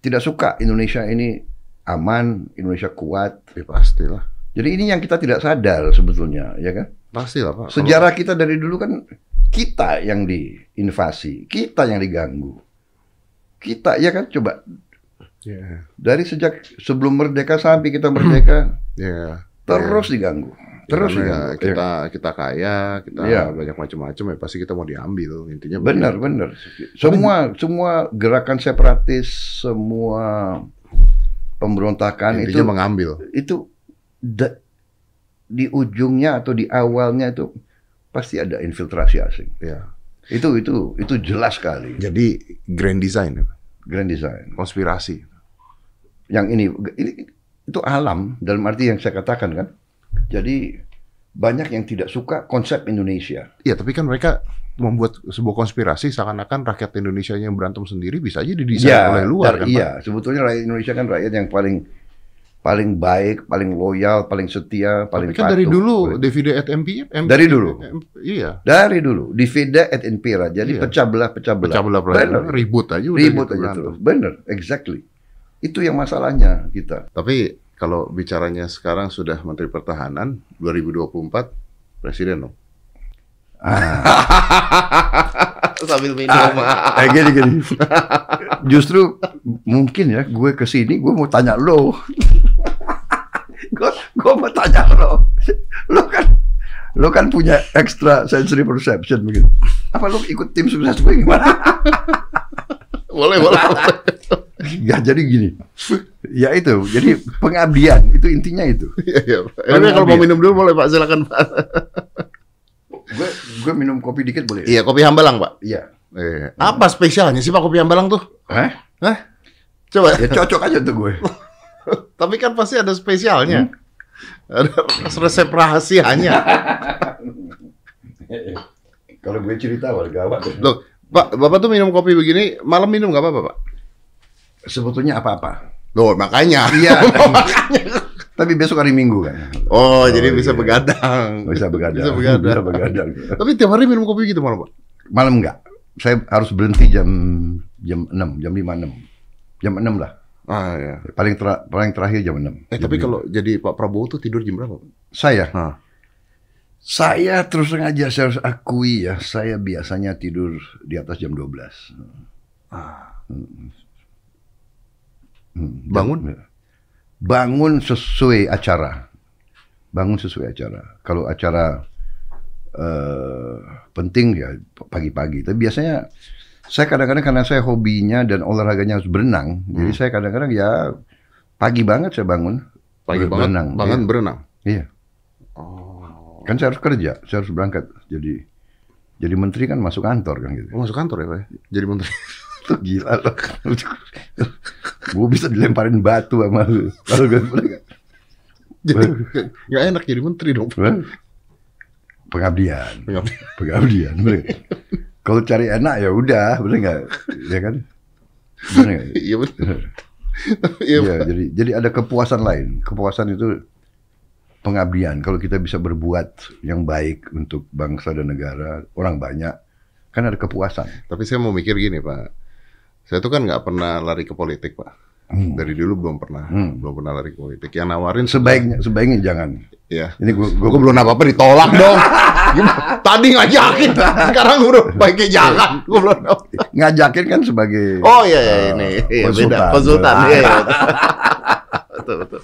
tidak suka Indonesia ini aman, Indonesia kuat. Ya, pastilah. Jadi ini yang kita tidak sadar sebetulnya, ya kan? Pastilah, Pak. Sejarah kita dari dulu kan kita yang diinvasi, kita yang diganggu. Kita ya kan coba Iya. dari sejak sebelum merdeka sampai kita merdeka Iya. terus diganggu. Terus ya, diganggu. kita kita kaya, kita Iya. banyak macam-macam ya pasti kita mau diambil intinya. Benar, benar. Semua semua gerakan separatis, semua pemberontakan itu Intinya mengambil. itu da- di ujungnya atau di awalnya itu pasti ada infiltrasi asing. Ya. Itu itu itu jelas sekali. Jadi grand design, ya, Grand design. konspirasi. Yang ini, ini itu alam dalam arti yang saya katakan kan. Jadi banyak yang tidak suka konsep Indonesia. Iya, tapi kan mereka membuat sebuah konspirasi seakan-akan rakyat Indonesia yang berantem sendiri bisa aja didesain Iya, oleh luar kan, Iya, sebetulnya rakyat Indonesia kan rakyat yang paling paling baik, paling loyal, paling setia, Pak? paling Tapi kan dari patuh. dulu divide et impera. M- Dari dulu. M- iya. Dari dulu divide et impera. Jadi Iya. pecah belah, pecah belah. Pecah belah Benar. ribut aja udah Ribut gitu aja berantem. terus. Benar, exactly. Itu yang masalahnya kita. Tapi kalau bicaranya sekarang sudah Menteri Pertahanan 2024 presiden dong. Sambil minum. Eh gini gini. Justru mungkin ya gue ke sini gue mau tanya lo. gue gue mau tanya lo. Lo kan lo kan punya extra sensory perception begitu. Apa lo ikut tim sukses gue gimana? boleh, boleh. boleh. ya jadi gini. Ya itu, jadi pengabdian itu intinya itu. Iya, iya. Ini kalau mau minum dulu boleh Pak, silakan Pak. Gue gue minum kopi dikit boleh? Iya, kopi Hambalang, Pak. Iya. Eh, apa spesialnya sih Pak kopi Hambalang tuh? Hah? Hah? Coba. Ya cocok aja tuh gue. Tapi kan pasti ada spesialnya. Ada resep rahasianya. Kalau gue cerita wah gawat. Loh, Pak, Bapak tuh minum kopi begini, malam minum nggak apa-apa, Pak? Sebetulnya apa-apa. Loh, makanya. Iya. Tapi besok hari Minggu kan. Oh, jadi bisa iya. begadang. Bisa begadang. Bisa begadang. Bisa begadang. Tapi tiap hari minum kopi gitu malam, Pak? Malam enggak. Saya harus berhenti jam jam 6, jam 5 6. Jam 6 lah. Ah, ya. Paling tera- paling terakhir jam 6. Eh, tapi kalau jadi Pak Prabowo tuh tidur jam berapa? Pak? saya Hah. saya terus terang aja saya harus akui ya, saya biasanya tidur di atas jam 12. Ah. Hmm, Bangun? jam- Bangun sesuai acara. Bangun sesuai acara. Kalau acara eh, penting ya pagi-pagi. Tapi biasanya saya kadang-kadang karena saya hobinya dan olahraganya harus berenang, jadi Hmm. saya kadang-kadang ya pagi banget saya bangun. Pagi Ber- banget, berenang, banget iya. berenang. Iya. Oh. Kan saya harus kerja, saya harus berangkat. Jadi jadi menteri kan masuk kantor kan gitu. Oh, masuk kantor ya, Pak? ya? Jadi menteri. Itu gila loh. gue bisa dilemparin batu sama lu. Kalau gue jadi, nggak enak jadi menteri dong. Pengabdian, Pengabdian. pengabdian. bener? Kalau cari enak ya udah, bener nggak? Ya kan? Bener nggak? Iya benar. Iya, Iya, Pak. jadi jadi ada kepuasan lain. Kepuasan itu pengabdian. Kalau kita bisa berbuat yang baik untuk bangsa dan negara, orang banyak, kan ada kepuasan. Tapi saya mau mikir gini, Pak. Saya tuh kan nggak pernah lari ke politik, Pak. Hmm. Dari dulu belum pernah, Hmm. belum pernah lari ke politik. Yang nawarin Sebaiknya sebaiknya jangan. ya. Ini gue Gue belum apa-apa ditolak dong. Tadi ngajakin, sekarang udah baiknya jangan. Gue belum ngajakin kan sebagai Oh iya, iya ini iya, konsultan. beda konsultan. Iya, iya, betul. betul.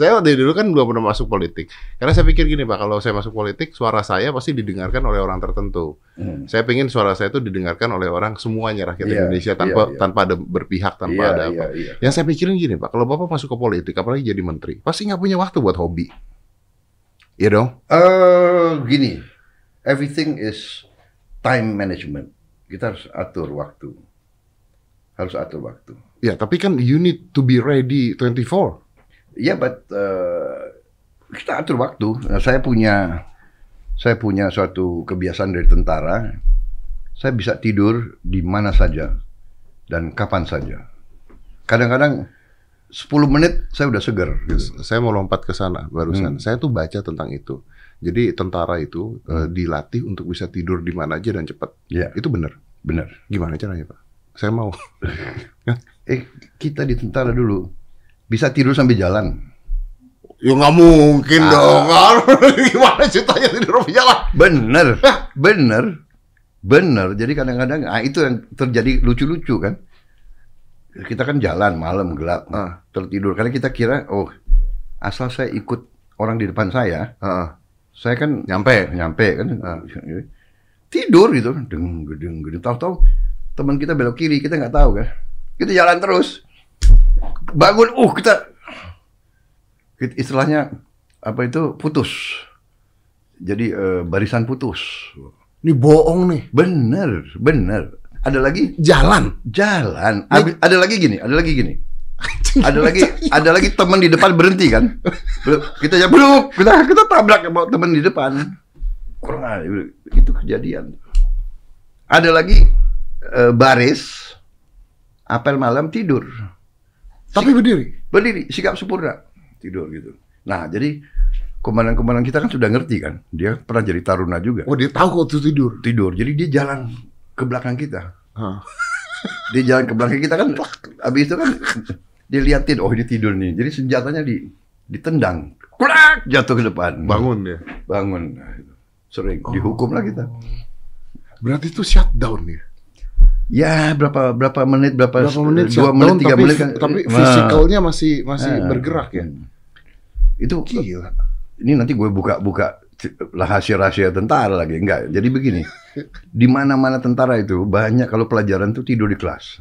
Saya dari dulu kan belum pernah masuk politik. Karena saya pikir gini Pak, kalau saya masuk politik, suara saya pasti didengarkan oleh orang tertentu. Hmm. Saya pengen suara saya itu didengarkan oleh orang semuanya rakyat Iya, Indonesia tanpa iya, iya. tanpa ada berpihak, tanpa Iya, ada iya, apa. iya. Yang saya pikirin gini Pak, kalau Bapak masuk ke politik, apalagi jadi menteri, pasti nggak punya waktu buat hobi. Iya dong? Eh, gini, everything is time management. Kita harus atur waktu. Harus atur waktu. Ya, tapi kan you need to be ready 24. Ya, but uh, kita atur waktu. Nah, saya punya saya punya suatu kebiasaan dari tentara. Saya bisa tidur di mana saja dan kapan saja. Kadang-kadang 10 menit saya udah seger. Gitu. Saya mau lompat ke sana barusan. Saya tuh baca tentang itu. Jadi tentara itu eh, dilatih untuk bisa tidur di mana aja dan cepat. Ya, Itu benar. benar. Gimana caranya, Pak? Saya mau. Eh, kita di tentara dulu bisa tidur sambil jalan. ya nggak mungkin Ah. dong. Gimana ceritanya tidur di jalan? Bener, bener, bener. Jadi kadang-kadang ah, itu yang terjadi lucu-lucu kan. Kita kan jalan malam gelap, Ah. tertidur. Karena kita kira, oh asal saya ikut orang di depan saya, Heeh. saya kan Nyampe. nyampe kan. Ah. Tidur gitu, deng gedeng gedeng. Tahu-tahu teman kita belok kiri, kita nggak tahu kan. Kita jalan terus. Bangun, uh kita, istilahnya apa itu putus. Jadi eh, barisan putus. Ini bohong nih. Bener, bener. Ada lagi Jalan. jalan. Abi- Ada lagi gini, ada lagi gini. Ada lagi, ada lagi teman di depan berhenti kan? Kita ya belum, kita kita tabrak sama teman di depan. Kurang itu kejadian. Ada lagi eh, baris, apel malam tidur, Tapi berdiri. berdiri, sikap sempurna, tidur gitu. Nah, jadi komandan-komandan kita kan sudah ngerti kan, dia pernah jadi taruna juga, Oh, dia tahu kok tuh tidur. tidur. Jadi dia jalan ke belakang kita. Hah. dia jalan ke belakang kita kan habis itu kan dia liatin oh ini tidur nih jadi senjatanya di ditendang kulak jatuh ke depan Bangun dia. bangun Nah, itu. sering dihukum lah kita Berarti itu shutdown ya. Ya berapa berapa menit berapa, Berapa menit dua menit tiga menit kan tapi Nah, fisikalnya masih masih nah, bergerak ya. itu Gila. ini nanti gue buka-buka rahasia-rahasia tentara lagi enggak jadi begini di mana-mana tentara itu banyak kalau pelajaran tuh tidur di kelas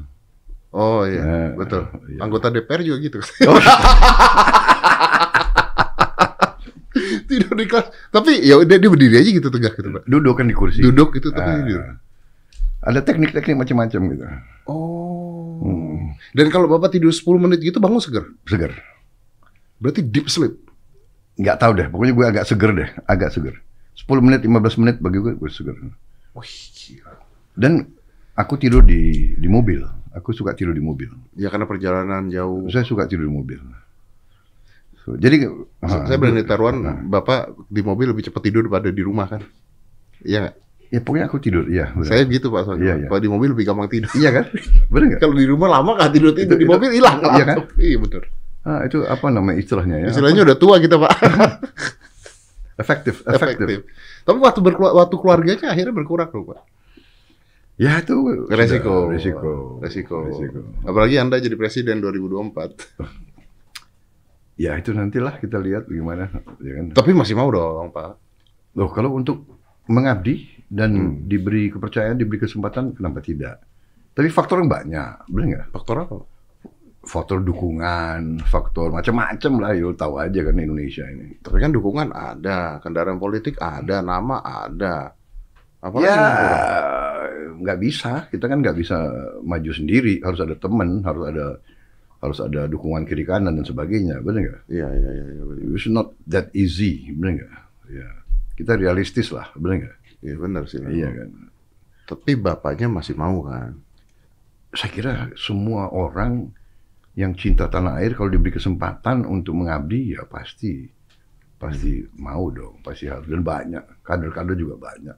Oh iya, Nah, betul. iya. Anggota DPR juga gitu. Oh. tidur di kelas. Tapi ya udah dia berdiri aja gitu tegak gitu, Pak. duduk kan di kursi Duduk gitu tapi Ah. tidur. Ada teknik-teknik macam-macam gitu Oh. Hmm. Dan kalau Bapak tidur 10 menit gitu bangun seger. seger Berarti deep sleep. nggak tahu deh pokoknya gue agak seger deh agak seger 10 menit 15 menit bagi gue gue seger Wih, gila. dan aku tidur di di mobil aku suka tidur di mobil Ya karena perjalanan jauh. saya suka tidur di mobil So, jadi ah, saya berani taruhan ah. Bapak di mobil lebih cepat tidur daripada di rumah kan? Iya nggak? Ya pokoknya aku tidur iya. Saya gitu Pak soalnya. Iya, iya. Kalau di mobil lebih gampang tidur. iya kan benar nggak Kalau di rumah lama nggak tidur tidur di mobil hilang. Iya kan? Iya benar. ah, itu apa namanya istilahnya ya Istilahnya udah tua kita Pak. efektif efektif. Tapi waktu berkelu- waktu keluarganya akhirnya berkurang loh Pak. ya itu sudah Resiko. resiko Resiko. resiko Apalagi Anda jadi presiden 2024. ya itu nantilah kita lihat bagaimana ya kan Tapi masih mau dong Pak. Loh, kalau untuk mengabdi dan Hmm. diberi kepercayaan, diberi kesempatan, kenapa tidak? Tapi faktor yang banyak, benar nggak? Faktor apa? Faktor dukungan, faktor macam-macam lah, yuk tahu aja kan Indonesia ini. Tapi kan dukungan ada, kendaraan politik ada, nama ada. Apalagi ya, yang kurang? nggak bisa. Kita kan nggak bisa maju sendiri. Harus ada teman, harus ada harus ada dukungan kiri kanan dan sebagainya, benar nggak? Iya, iya, iya. benar. It's not that easy, benar nggak? Ya, kita realistis lah, benar nggak? Iya benar sih. Iya kan. Tapi bapaknya masih mau kan? saya kira semua orang yang cinta tanah air kalau diberi kesempatan untuk mengabdi ya pasti pasti mau dong pasti harus dan banyak kader-kader juga banyak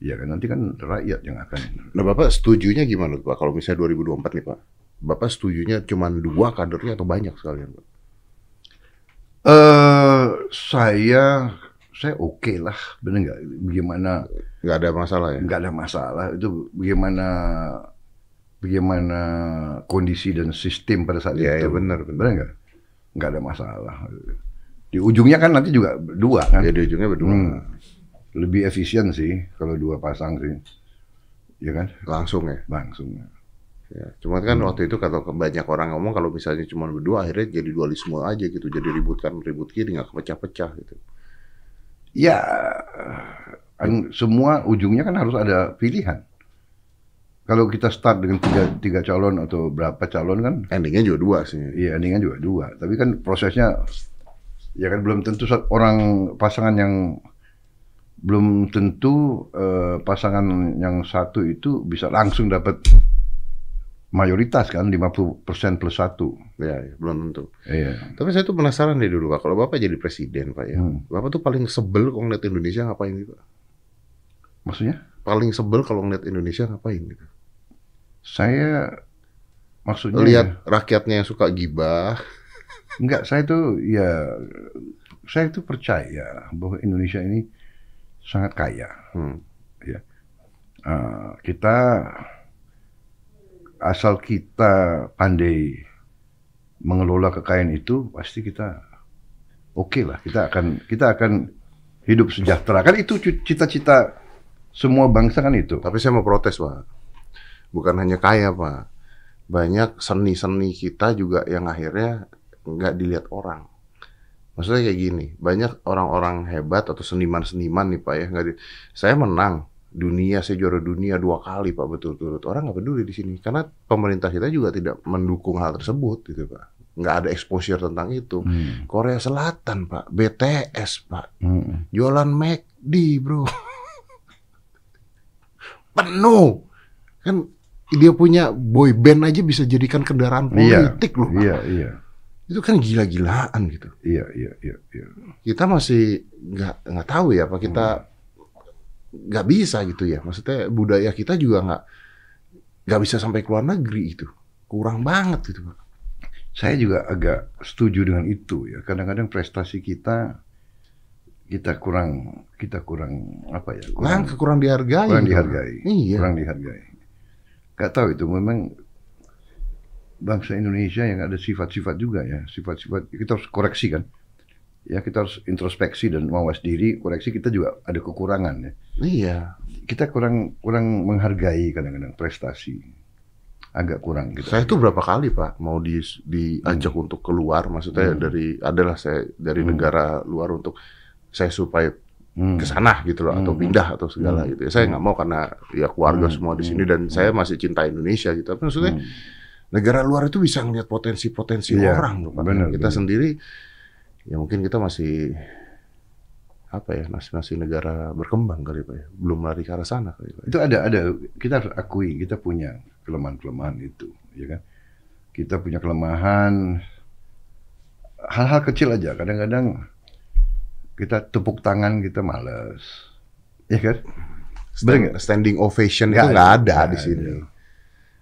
ya kan nanti kan rakyat yang akan Nah bapak setujunya gimana tuh, pak? Kalau misalnya 2024 nih pak, bapak setujunya cuma dua kadernya atau banyak sekalian pak? eh saya saya oke lah benar nggak bagaimana Nggak ada masalah ya? nggak ada masalah itu bagaimana bagaimana kondisi dan sistem pada saat Iya, itu iya, benar, benar. nggak nggak ada masalah di ujungnya kan nanti juga dua kan Ya di ujungnya berdua. Hmm. lebih efisien sih kalau dua pasang sih ya kan Langsung ya. langsung ya. Cuma kan waktu itu kata banyak orang ngomong kalau misalnya cuma berdua akhirnya jadi dualisme aja gitu. Jadi ribut kan ribut kiri nggak kepecah-pecah gitu. Ya kan semua ujungnya kan harus ada pilihan kalau kita start dengan tiga, tiga calon atau berapa calon kan, Endingnya juga dua sih. iya endingnya juga dua. Tapi kan prosesnya, ya kan belum tentu orang pasangan yang belum tentu eh, pasangan yang satu itu bisa langsung dapat mayoritas kan 50% plus satu. Ya, ya, belum tentu. Iya. Tapi saya tuh penasaran deh dulu Pak, kalau Bapak jadi presiden Pak ya, Hmm. Bapak tuh paling sebel kalau ngeliat Indonesia ngapain gitu? Maksudnya? Paling sebel kalau ngeliat Indonesia ngapain gitu? Saya maksudnya Lihat rakyatnya yang suka gibah, enggak saya tuh ya saya itu percaya bahwa Indonesia ini sangat kaya. hmm. Eh, kita asal kita pandai mengelola kekayaan itu pasti kita oke lah. Kita akan kita akan hidup sejahtera. Kan itu cita-cita semua bangsa kan itu. Tapi saya mau protes Pak. Bukan hanya kaya Pak, banyak seni-seni kita juga yang akhirnya nggak dilihat orang. Maksudnya kayak gini, banyak orang-orang hebat atau seniman-seniman nih Pak ya, nggak di- saya menang dunia, saya juara dunia dua kali Pak betul-betul. Orang nggak peduli di sini karena pemerintah kita juga tidak mendukung hal tersebut gitu Pak. Nggak ada exposure tentang itu. Hmm. Korea Selatan Pak, BTS Pak, Hmm. jualan McD bro, penuh kan dia punya boy band aja bisa jadikan kendaraan Iya, politik loh Pak. iya iya itu kan gila-gilaan gitu iya iya iya iya kita masih nggak nggak tahu ya apa kita nggak bisa gitu ya. Maksudnya budaya kita juga nggak nggak bisa sampai ke luar negeri itu kurang banget gitu pak. Saya juga agak setuju dengan itu ya. Kadang-kadang prestasi kita kita kurang kita kurang apa ya kurang kurang, kurang dihargai kurang gitu. dihargai iya. kurang dihargai. Gak tahu itu memang bangsa Indonesia yang ada sifat-sifat juga ya. Sifat-sifat kita harus koreksi kan ya kita harus introspeksi dan mawas diri koreksi kita juga ada kekurangan ya iya kita kurang kurang menghargai kadang-kadang prestasi agak kurang gitu Saya itu berapa kali Pak mau di, diajak untuk keluar, maksudnya Hmm. dari adalah saya dari Hmm. negara luar untuk saya supaya Hmm. ke sana gitu loh atau Hmm. pindah atau segala Hmm. gitu. Ya, saya nggak mau karena ya keluarga Hmm. semua di sini Hmm. dan saya masih cinta Indonesia gitu. Tapi maksudnya Hmm. negara luar itu bisa ngelihat potensi-potensi Iya, orang loh Pak. benar, kita benar. sendiri ya mungkin kita masih apa ya masih masih negara berkembang kali Pak ya. Belum lari ke arah sana kali Pak. itu ada ada kita harus akui kita punya kelemahan-kelemahan itu ya kan? Kita punya kelemahan hal-hal kecil aja. Kadang-kadang kita tepuk tangan kita males. Ya kan? Stand- standing ovation Nggak itu nggak ada, ada di ada.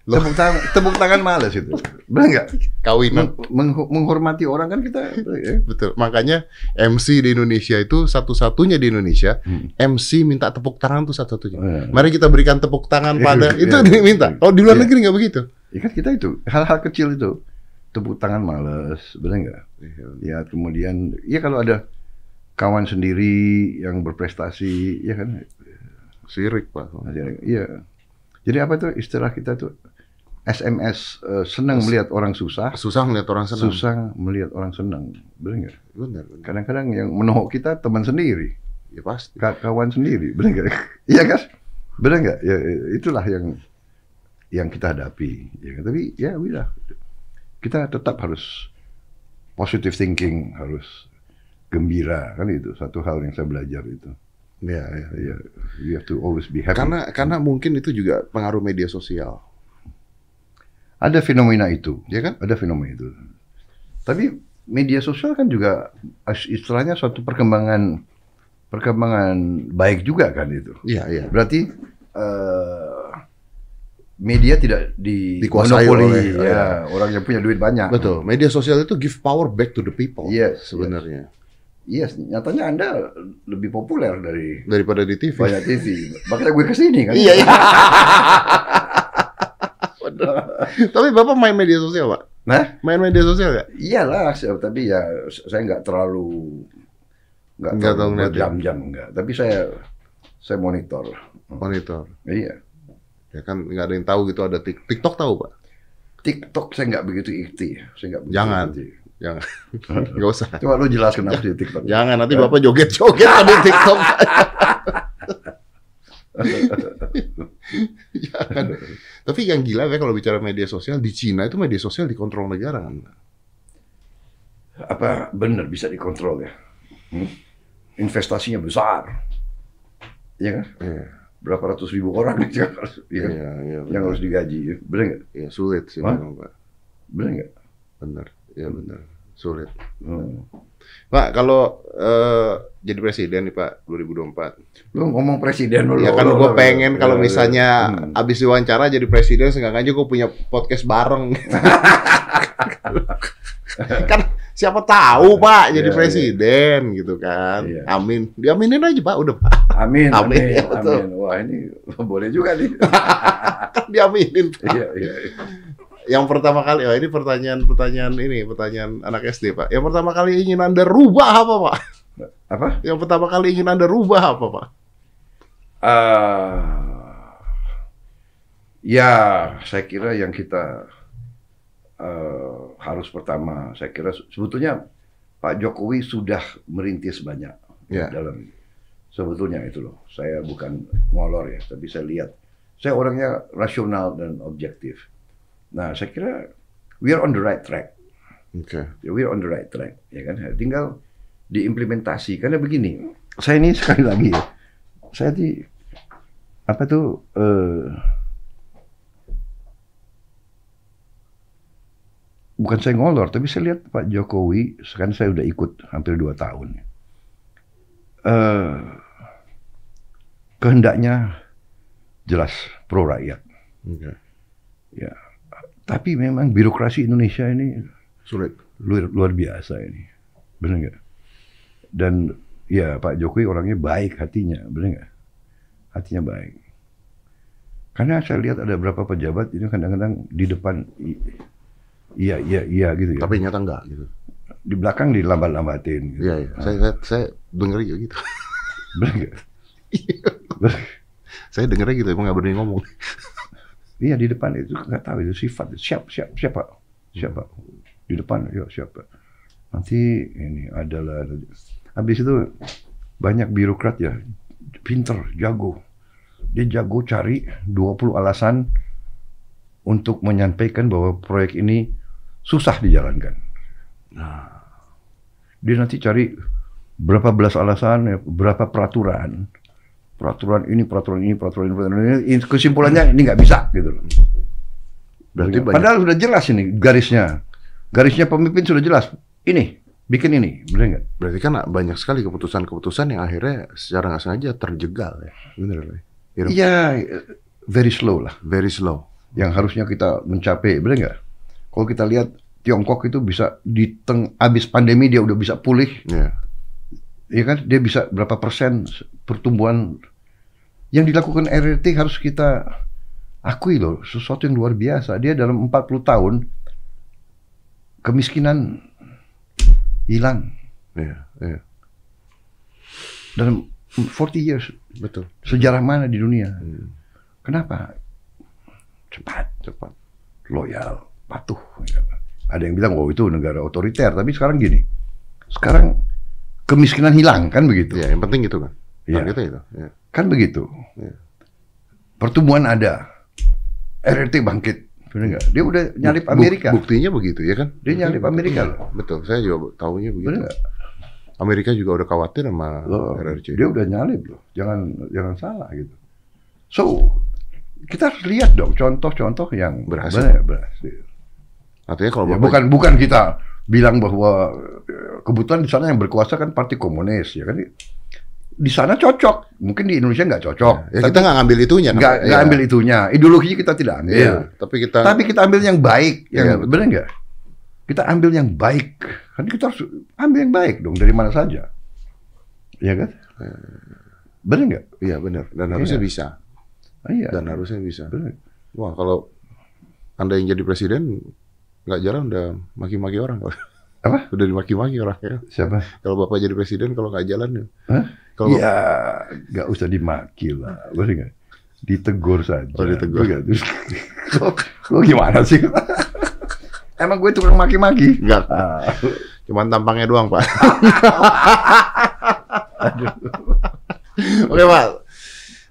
Tepuk tangan tepuk tangan males itu benar nggak Kawinan Meng- meng- menghormati orang kan kita ya. Betul. Makanya MC di Indonesia itu satu-satunya di Indonesia Hmm. MC minta tepuk tangan tuh satu-satunya. Eh, Mari kita berikan tepuk tangan pada Iya, itu iya. diminta. Oh di luar Iya. negeri nggak begitu. ya kan kita itu hal-hal kecil itu tepuk tangan males benar nggak ya kemudian ya kalau ada kawan sendiri yang berprestasi ya kan Sirik pak. Iya. Jadi apa tuh istilah kita tuh SMS eh, senang melihat orang susah, Susah melihat orang senang. susah melihat orang senang. Benar nggak? Benar. Kadang-kadang yang menohok kita teman sendiri, Ya pasti. ka- kawan sendiri. Benar nggak? Iya kan? Benar nggak? Ya itulah yang yang kita hadapi. Ya, tapi ya udah. Kita tetap harus positive thinking, harus gembira kan itu satu hal yang saya belajar itu. Ya, ya. Ya, you have to always be happy. Karena karena mungkin itu juga pengaruh media sosial. Ada fenomena itu, Ya kan? ada fenomena itu. Tapi media sosial kan juga istilahnya suatu perkembangan perkembangan baik juga kan itu. Iya, iya. Berarti eh, media tidak di Dikuasai monopoli, oleh- ya, orang yang punya duit banyak. Betul. Media sosial itu give power back to the people. Yes, sebenarnya. Iya, nyatanya Anda lebih populer dari Daripada di TV. banyak TV. Makanya gue ke sini kan. Iya, iya. Tapi Bapak main media sosial, Pak? Nah, Main media sosial nggak? iyalah, tapi ya saya nggak terlalu nggak terlalu ngeliatin. berjam-jam nggak. Tapi saya saya monitor. Monitor. Iya. Ya kan nggak ada yang tahu gitu ada Tik- TikTok tahu, Pak? TikTok saya nggak begitu ikti. Saya nggak begitu Jangan. ikti. Jangan. Nggak usah. Coba lu jelaskan apa sih TikTok. Jangan nanti Bapak joget-joget di TikTok. ya kan. Tapi yang gila ya kalau bicara media sosial di Cina itu media sosial dikontrol negara kan. Apa benar bisa dikontrol ya? Hmm? Investasinya besar. Iya kan? Iya. Berapa ratus ribu orang ya kan? Iya, iya, yang harus digaji. Benar nggak? Iya, sulit sih memang, Pak. Benar nggak? Benar. Iya, benar. Sulit. Hmm. Pak, kalau eh, jadi presiden nih Pak 2024. Lu ngomong presiden dulu. Ya kan gue pengen kalau ya, ya. misalnya Hmm. abis diwawancara jadi presiden seenggaknya gue punya podcast bareng. kan siapa tahu Pak jadi iya. presiden gitu kan. Iya. Amin. Diaminin aja Pak udah Pak. Amin, Amin, amin, ya, betul. amin. Wah ini boleh juga nih. Kan diaminin Pak. Iya, iya. iya. Yang pertama kali, oh ini pertanyaan-pertanyaan ini, pertanyaan anak SD Pak. Yang pertama kali ingin Anda rubah apa Pak? Apa? Yang pertama kali ingin Anda rubah apa Pak? Ah, ya, saya kira yang kita eh, harus pertama, saya kira sebetulnya Pak Jokowi sudah merintis banyak Ya. dalam sebetulnya itu loh. Saya bukan ngolor ya, tapi saya lihat, saya orangnya rasional dan objektif. Nah, saya kira we are on the right track. Oke. Ya, we're on the right track, ya kan? Tinggal diimplementasi. Karena begini, saya ini sekali lagi ya, saya di apa tuh eh, bukan saya ngolor, tapi saya lihat Pak Jokowi, sekarang saya udah ikut hampir dua tahun. Eh, kehendaknya jelas pro rakyat, Oke. ya. Tapi memang birokrasi Indonesia ini Sulit. luar, luar biasa ini. Benar nggak? Dan ya Pak Jokowi orangnya baik hatinya, benar nggak? Hatinya baik. Karena saya lihat ada beberapa pejabat ini kadang-kadang di depan iya iya iya gitu ya. Tapi nyata enggak gitu. di belakang dilambat-lambatin. Gitu. Iya, iya. Saya, saya, saya juga gitu. Benar nggak? saya dengernya gitu, emang nggak berani ngomong. Iya di depan itu. Nggak tahu itu sifat. Siap siap siapa? Siapa? Di depan ya siapa? Nanti ini adalah habis itu banyak birokrat ya. Pinter jago. Dia jago cari 20 alasan untuk menyampaikan bahwa proyek ini susah dijalankan. Dia nanti cari berapa belas alasan berapa peraturan peraturan ini peraturan ini peraturan ini peraturan ini kesimpulannya ini nggak bisa gitu loh Berarti banyak, Padahal sudah jelas ini garisnya. Garisnya pemimpin sudah jelas. Ini, bikin ini, benar nggak? berarti kan banyak sekali keputusan-keputusan yang akhirnya secara nggak sengaja terjegal ya. Bener ya? Iya, very slow lah. Very slow. Yang harusnya kita mencapai, benar nggak? Kalau kita lihat Tiongkok itu bisa di teng abis pandemi dia udah bisa pulih, Ya. Ya kan? Dia bisa berapa persen pertumbuhan yang dilakukan RRT harus kita akui loh, sesuatu yang luar biasa. Dia dalam 40 tahun kemiskinan hilang Iya, iya. dalam 40 years Betul. sejarah mana di dunia? Hmm. Kenapa? Cepat, Cepat. loyal, patuh. Ada yang bilang, oh itu negara otoriter. Tapi sekarang gini, sekarang kemiskinan hilang, kan begitu? Ya, yang penting gitu kan. Iya. Targetnya itu. Ya. Kan begitu. Iya. Pertumbuhan ada. RRT bangkit. Benar nggak? Dia udah nyalip Buk- Amerika. Buktinya begitu ya kan? Dia nyalip Amerika loh. Betul. Saya juga tahunya begitu. Benar? Amerika juga udah khawatir sama Loh, RRC. dia udah nyalip loh. Jangan jangan salah gitu. So, kita harus lihat dong contoh-contoh yang Berhasil. benar, berhasil. Artinya kalau Ya, bukan bukan kita bilang bahwa eh, kebetulan di sana yang berkuasa kan partai komunis ya kan? Di sana cocok mungkin di Indonesia nggak cocok. Ya kita nggak ngambil itunya nggak Iya. ambil itunya. Ideologinya kita tidak ambil. Iya, tapi kita tapi kita ambil yang baik yang Iya, betul. benar nggak? Kita ambil yang baik. Kan kita harus ambil yang baik dong dari mana saja. Ya kan? Benar nggak? Iya benar dan harusnya Iya. bisa. Ah, iya. Dan harusnya bisa. benar Wah, kalau Anda yang jadi presiden nggak jalan udah maki-maki orang. Apa? Udah dimaki-maki orang ya. siapa Kalau Bapak jadi presiden kalau nggak jalan ya. Hah? Kalau ya nggak usah dimaki lah benar nggak ditegur saja Oh, ditegur. Bener lo, lo gimana sih emang gue tukang maki-maki nggak, Ah, cuman tampangnya doang, Pak. Oke, Pak.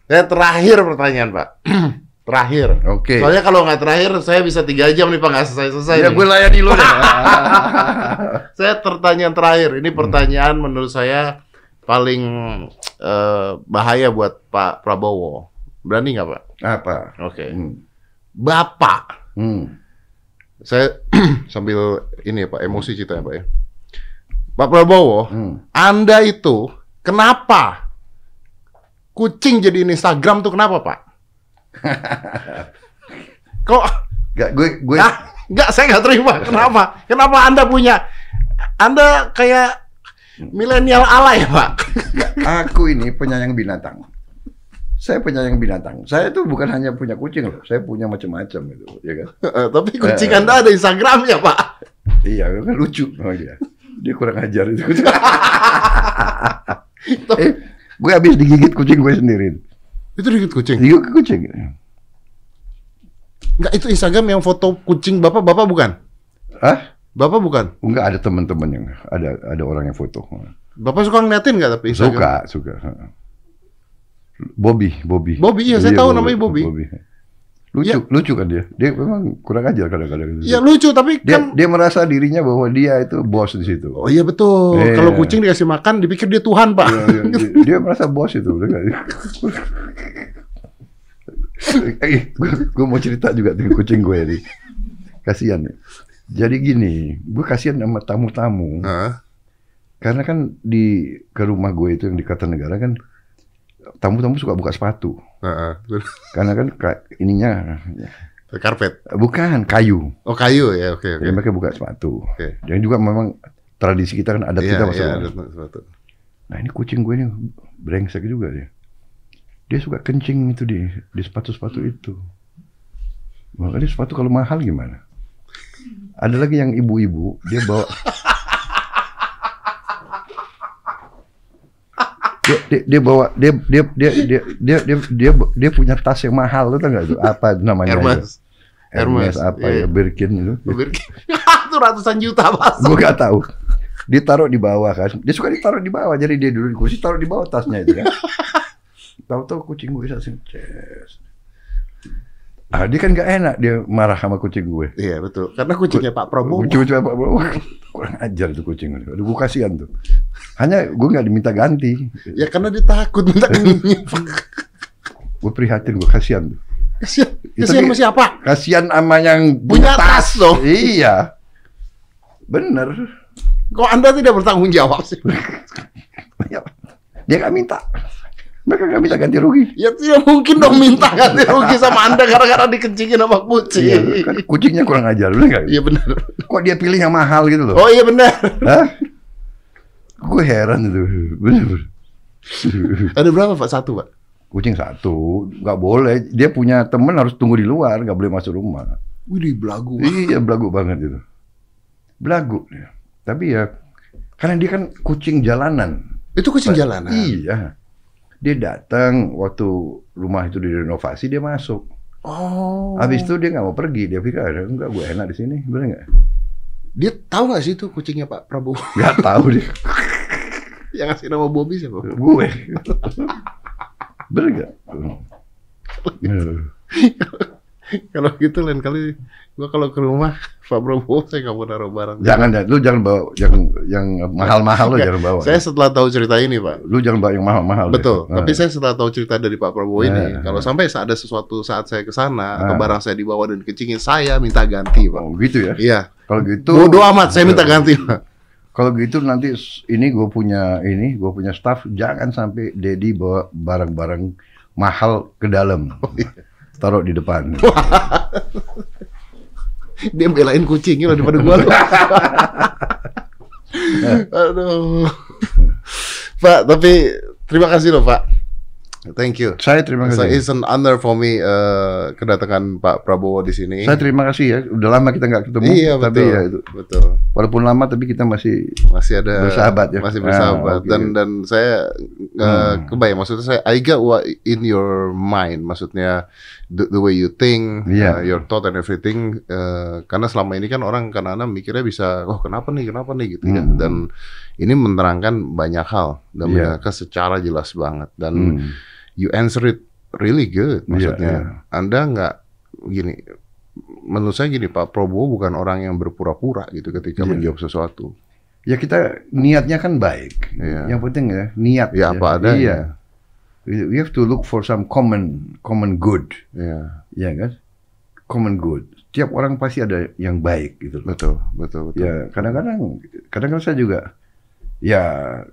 Ya terakhir pertanyaan Pak. terakhir. Oke. Soalnya kalau nggak terakhir saya bisa tiga jam nih Pak nggak selesai selesai. Ya gue layani lu deh. saya pertanyaan terakhir. Ini pertanyaan menurut saya paling eh, bahaya buat Pak Prabowo. Berani nggak Pak? Apa? Oke. Hmm. Bapak, Hmm. saya sambil ini ya Pak emosi ceritanya Pak ya. Pak Prabowo, Hmm. Anda itu kenapa kucing jadi Instagram tuh kenapa Pak? Kok Gak, gue gue Ah, nggak, saya nggak terima. Kenapa? Kenapa Anda punya? Anda kayak milenial alay, Pak. aku ini penyayang binatang. Saya penyayang binatang. Saya tuh bukan hanya punya kucing loh. Saya punya macam-macam gitu, ya kan? Eh, Tapi kucing Eh. Anda ada Instagramnya, Pak. Iya, kan lucu sama dia. Dia kurang ajar itu. eh, gue habis digigit kucing gue sendiri. Itu dikit kucing. Digigit kucing. Nggak, itu Instagram yang foto kucing Bapak, Bapak bukan? Hah? Bapak bukan? Enggak ada teman-teman yang ada ada orang yang foto. Bapak suka ngeliatin nggak tapi Instagram? Suka, suka. Bobby, Bobby. Bobby, iya, saya tahu namanya Bobby. Lucu, Iya. lucu kan dia. Dia memang kurang ajar kadang-kadang. Ya lucu, tapi dia kan... dia merasa dirinya bahwa dia itu bos di situ. Oh iya betul. Iya. Kalau kucing dikasih makan, dipikir dia Tuhan, Pak. Dia, dia, dia merasa bos itu. gue mau cerita juga dengan kucing gue ini. Kasihan ya. Jadi gini, gue kasihan sama tamu-tamu. Karena kan di ke rumah gue itu yang di Kartanegara kan tamu-tamu suka buka sepatu. Karena kan ka- ininya Karpet. bukan kayu. Oh kayu ya, oke oke. Jadi mereka buka sepatu. Oke. Dan juga memang tradisi kita kan adat Iya, kita masuk. ada sesuatu. Nah ini kucing gue ini brengsek juga dia. Dia suka kencing itu di di sepatu-sepatu itu. Makanya sepatu kalau mahal gimana? Ada lagi yang ibu-ibu dia bawa dia, dia, dia bawa dia dia dia dia dia dia dia, dia punya tas yang mahal lu tau itu apa namanya itu? Hermes. Hermes Hermes, apa iya. ya Birkin itu itu ratusan juta mas. gue gak tahu dia taruh di bawah kan dia suka ditaruh di bawah jadi dia dulu di kursi taruh di bawah tasnya itu kan tahu-tahu kucing gue bisa ces ah dia kan gak enak dia marah sama kucing gue Iya betul. Karena kucingnya Pak Prabowo. Coba-coba Pak Prabowo, kurang ajar tuh kucing Aduh, gue kasihan tuh. Hanya gue nggak diminta ganti. Ya karena dia takut minta gantinya. Gue prihatin, gue kasihan. Kasihan, kasihan sama siapa? Kasihan sama yang Punya tas dong. Iya. Bener. Kok Anda tidak bertanggung jawab sih? Dia nggak minta. Mereka nggak minta ganti rugi. Ya tidak mungkin dong minta ganti rugi sama Anda gara-gara dikencingin sama kucing. Iya, kan kucingnya kurang ajar, bener nggak? Iya benar. Kok dia pilih yang mahal gitu loh? Oh iya benar. Hah? Gue heran itu. Ada berapa Pak? Satu Pak? Kucing satu, nggak boleh. Dia punya temen harus tunggu di luar, nggak boleh masuk rumah. Wih belagu. Iya, belagu banget itu. Belagu dia. Tapi ya, karena dia kan kucing jalanan. Itu kucing jalanan. Iya. Dia datang waktu rumah itu direnovasi, dia masuk. Oh. Habis itu dia nggak mau pergi, dia pikir "Ah, enggak gue enak di sini, bener nggak? Dia tahu nggak sih itu kucingnya Pak Prabowo? Nggak tahu dia, Yang ngasih nama Bobby siapa? gue. bener nggak? Eh, Kalau gitu lain kali gua kalau ke rumah Pak Prabowo saya nggak mau naruh barang. Jangan, jangan, lu jangan bawa yang yang mahal-mahal lu jangan bawa. Saya setelah tahu cerita ini Pak. Lu jangan bawa yang mahal-mahal. deh. Betul. Ah. Tapi saya setelah tahu cerita dari Pak Prabowo ini, Nah. kalau sampai ada sesuatu saat saya ke sana atau Ah. barang saya dibawa dan dikencingin, saya minta ganti, Pak. Oh, gitu ya. Iya. Kalau gitu Bodoh amat, saya minta ganti, Pak. Kalau gitu nanti ini gue punya ini gue punya staff jangan sampai Dedi bawa barang-barang mahal ke dalam. Oh, iya. Taruh di depan. Dia belain kucingnya daripada gua. loh. Aduh. Pak, tapi terima kasih loh, Pak. Thank you. Saya terima So, kasih. it's an honor for me uh, kedatangan Pak Prabowo di sini. Saya terima kasih ya. Udah lama kita nggak ketemu. Iya, tapi betul. ya itu. Betul. Walaupun lama tapi kita masih masih ada Bersahabat ya? masih Ah, bersahabat oke. dan dan saya uh, Hmm. kebayang maksudnya saya I got what in your mind maksudnya the, the way you think uh, Iya. your thought and everything uh, karena selama ini kan orang karena mikirnya bisa oh kenapa nih kenapa nih gitu ya Hmm. dan ini menerangkan banyak hal dan Iya. menerangkan secara jelas banget dan Hmm. You answer it really good. Maksudnya Iya, Anda nggak gini. Menurut saya gini Pak Prabowo bukan orang yang berpura-pura gitu ketika Iya. menjawab sesuatu. Ya kita niatnya kan baik. Iya. Yang penting ya niat. Ya apa adanya. Iya. We have to look for some common common good, Iya, ya kan? Common good. Tiap orang pasti ada yang baik gitu loh. betul, betul, betul. Ya kadang-kadang, kadang-kadang saya juga, ya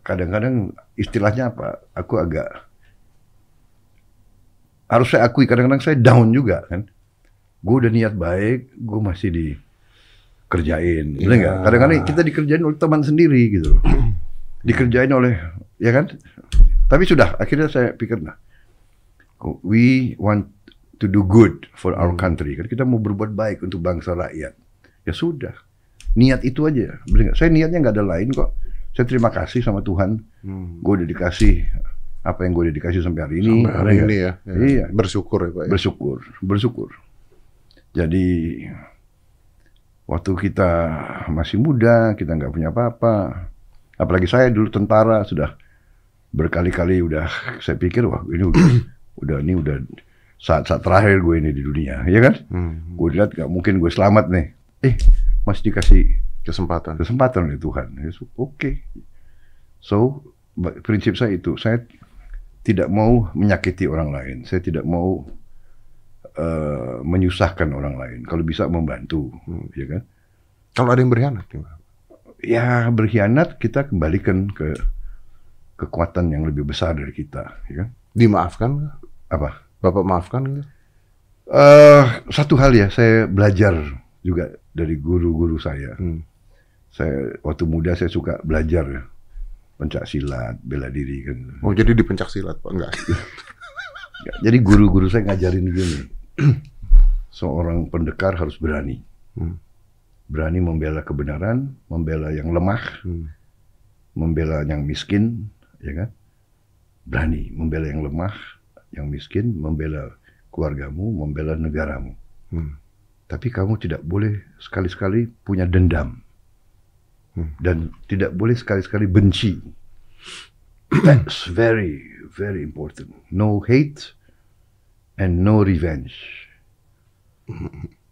kadang-kadang istilahnya apa? Aku agak harus saya akui kadang-kadang saya down juga kan. Gue udah niat baik, gue masih dikerjain, bener Iya. nggak? Kadang-kadang kita dikerjain oleh teman sendiri gitu. dikerjain oleh, ya kan? Tapi sudah, akhirnya saya pikir nah, we want to do good for our country. Kan kita mau berbuat baik untuk bangsa rakyat. Ya sudah, niat itu aja. Bener nggak? Saya niatnya nggak ada lain kok. Saya terima kasih sama Tuhan. Hmm. Gue udah dikasih apa yang gue udah dikasih sampai hari ini. Sampai hari Bener ini nggak? ya, ya. Iya. Bersyukur ya Pak. Ya. Bersyukur, bersyukur. Jadi waktu kita masih muda, kita nggak punya apa-apa. Apalagi saya dulu tentara sudah berkali-kali udah saya pikir wah ini udah udah ini udah saat-saat terakhir gue ini di dunia, ya kan? Hmm. Gue lihat nggak mungkin gue selamat nih. Eh masih dikasih Kesempatan. kesempatan oleh Tuhan. Ya, so, Oke. So ba- prinsip saya itu saya tidak mau menyakiti orang lain. Saya tidak mau eh, menyusahkan orang lain. Kalau bisa membantu, ya kan? Kalau ada yang berkhianat? Ya berkhianat kita kembalikan ke kekuatan yang lebih besar dari kita, ya kan? dimaafkan? Apa? Bapak maafkan eh satu hal ya, saya belajar juga dari guru-guru saya. Hmm. Saya waktu muda saya suka belajar ya. Pencak silat, bela diri kan. Oh jadi dipencak silat Pak? Enggak. Ya, Jadi guru-guru saya ngajarin gini. Seorang pendekar harus berani. Hmm. Berani membela kebenaran, membela yang lemah, Hmm. membela yang miskin, ya kan? Berani membela yang lemah, yang miskin, membela keluargamu, membela negaramu. Hmm. Tapi kamu tidak boleh sekali-sekali punya dendam. Hmm. Dan tidak boleh sekali-sekali benci. That's very, very important. No hate and no revenge.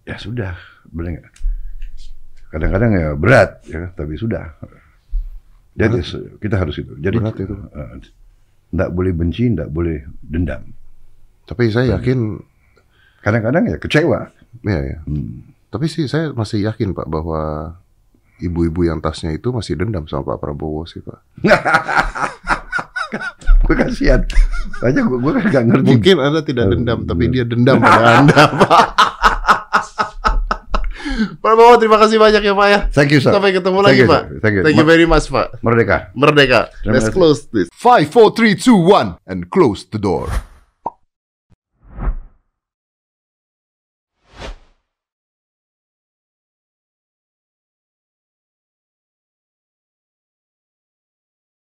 Ya sudah, benar nggak? Kadang-kadang ya berat, ya, tapi sudah. Is, kita harus itu. Jadi Berat itu. eh, nggak boleh benci, nggak boleh dendam. Tapi saya yakin, Kadang-kadang ya kecewa. ya ya. Hmm. Tapi sih saya masih yakin Pak bahwa ibu-ibu yang tasnya itu masih dendam sama Pak Prabowo sih Pak. gue kasihan. Banyak gue, gue kan gak ngerti. Mungkin Anda tidak dendam, tapi dia dendam pada Anda Pak. Pak Prabowo terima kasih banyak ya Pak ya. Thank you, sir. Sampai ketemu Thank lagi you, Pak. sir. Thank you. Thank you very much Pak. Merdeka. Merdeka. Let's close this. 5, 4, 3, 2, 1 and close the door.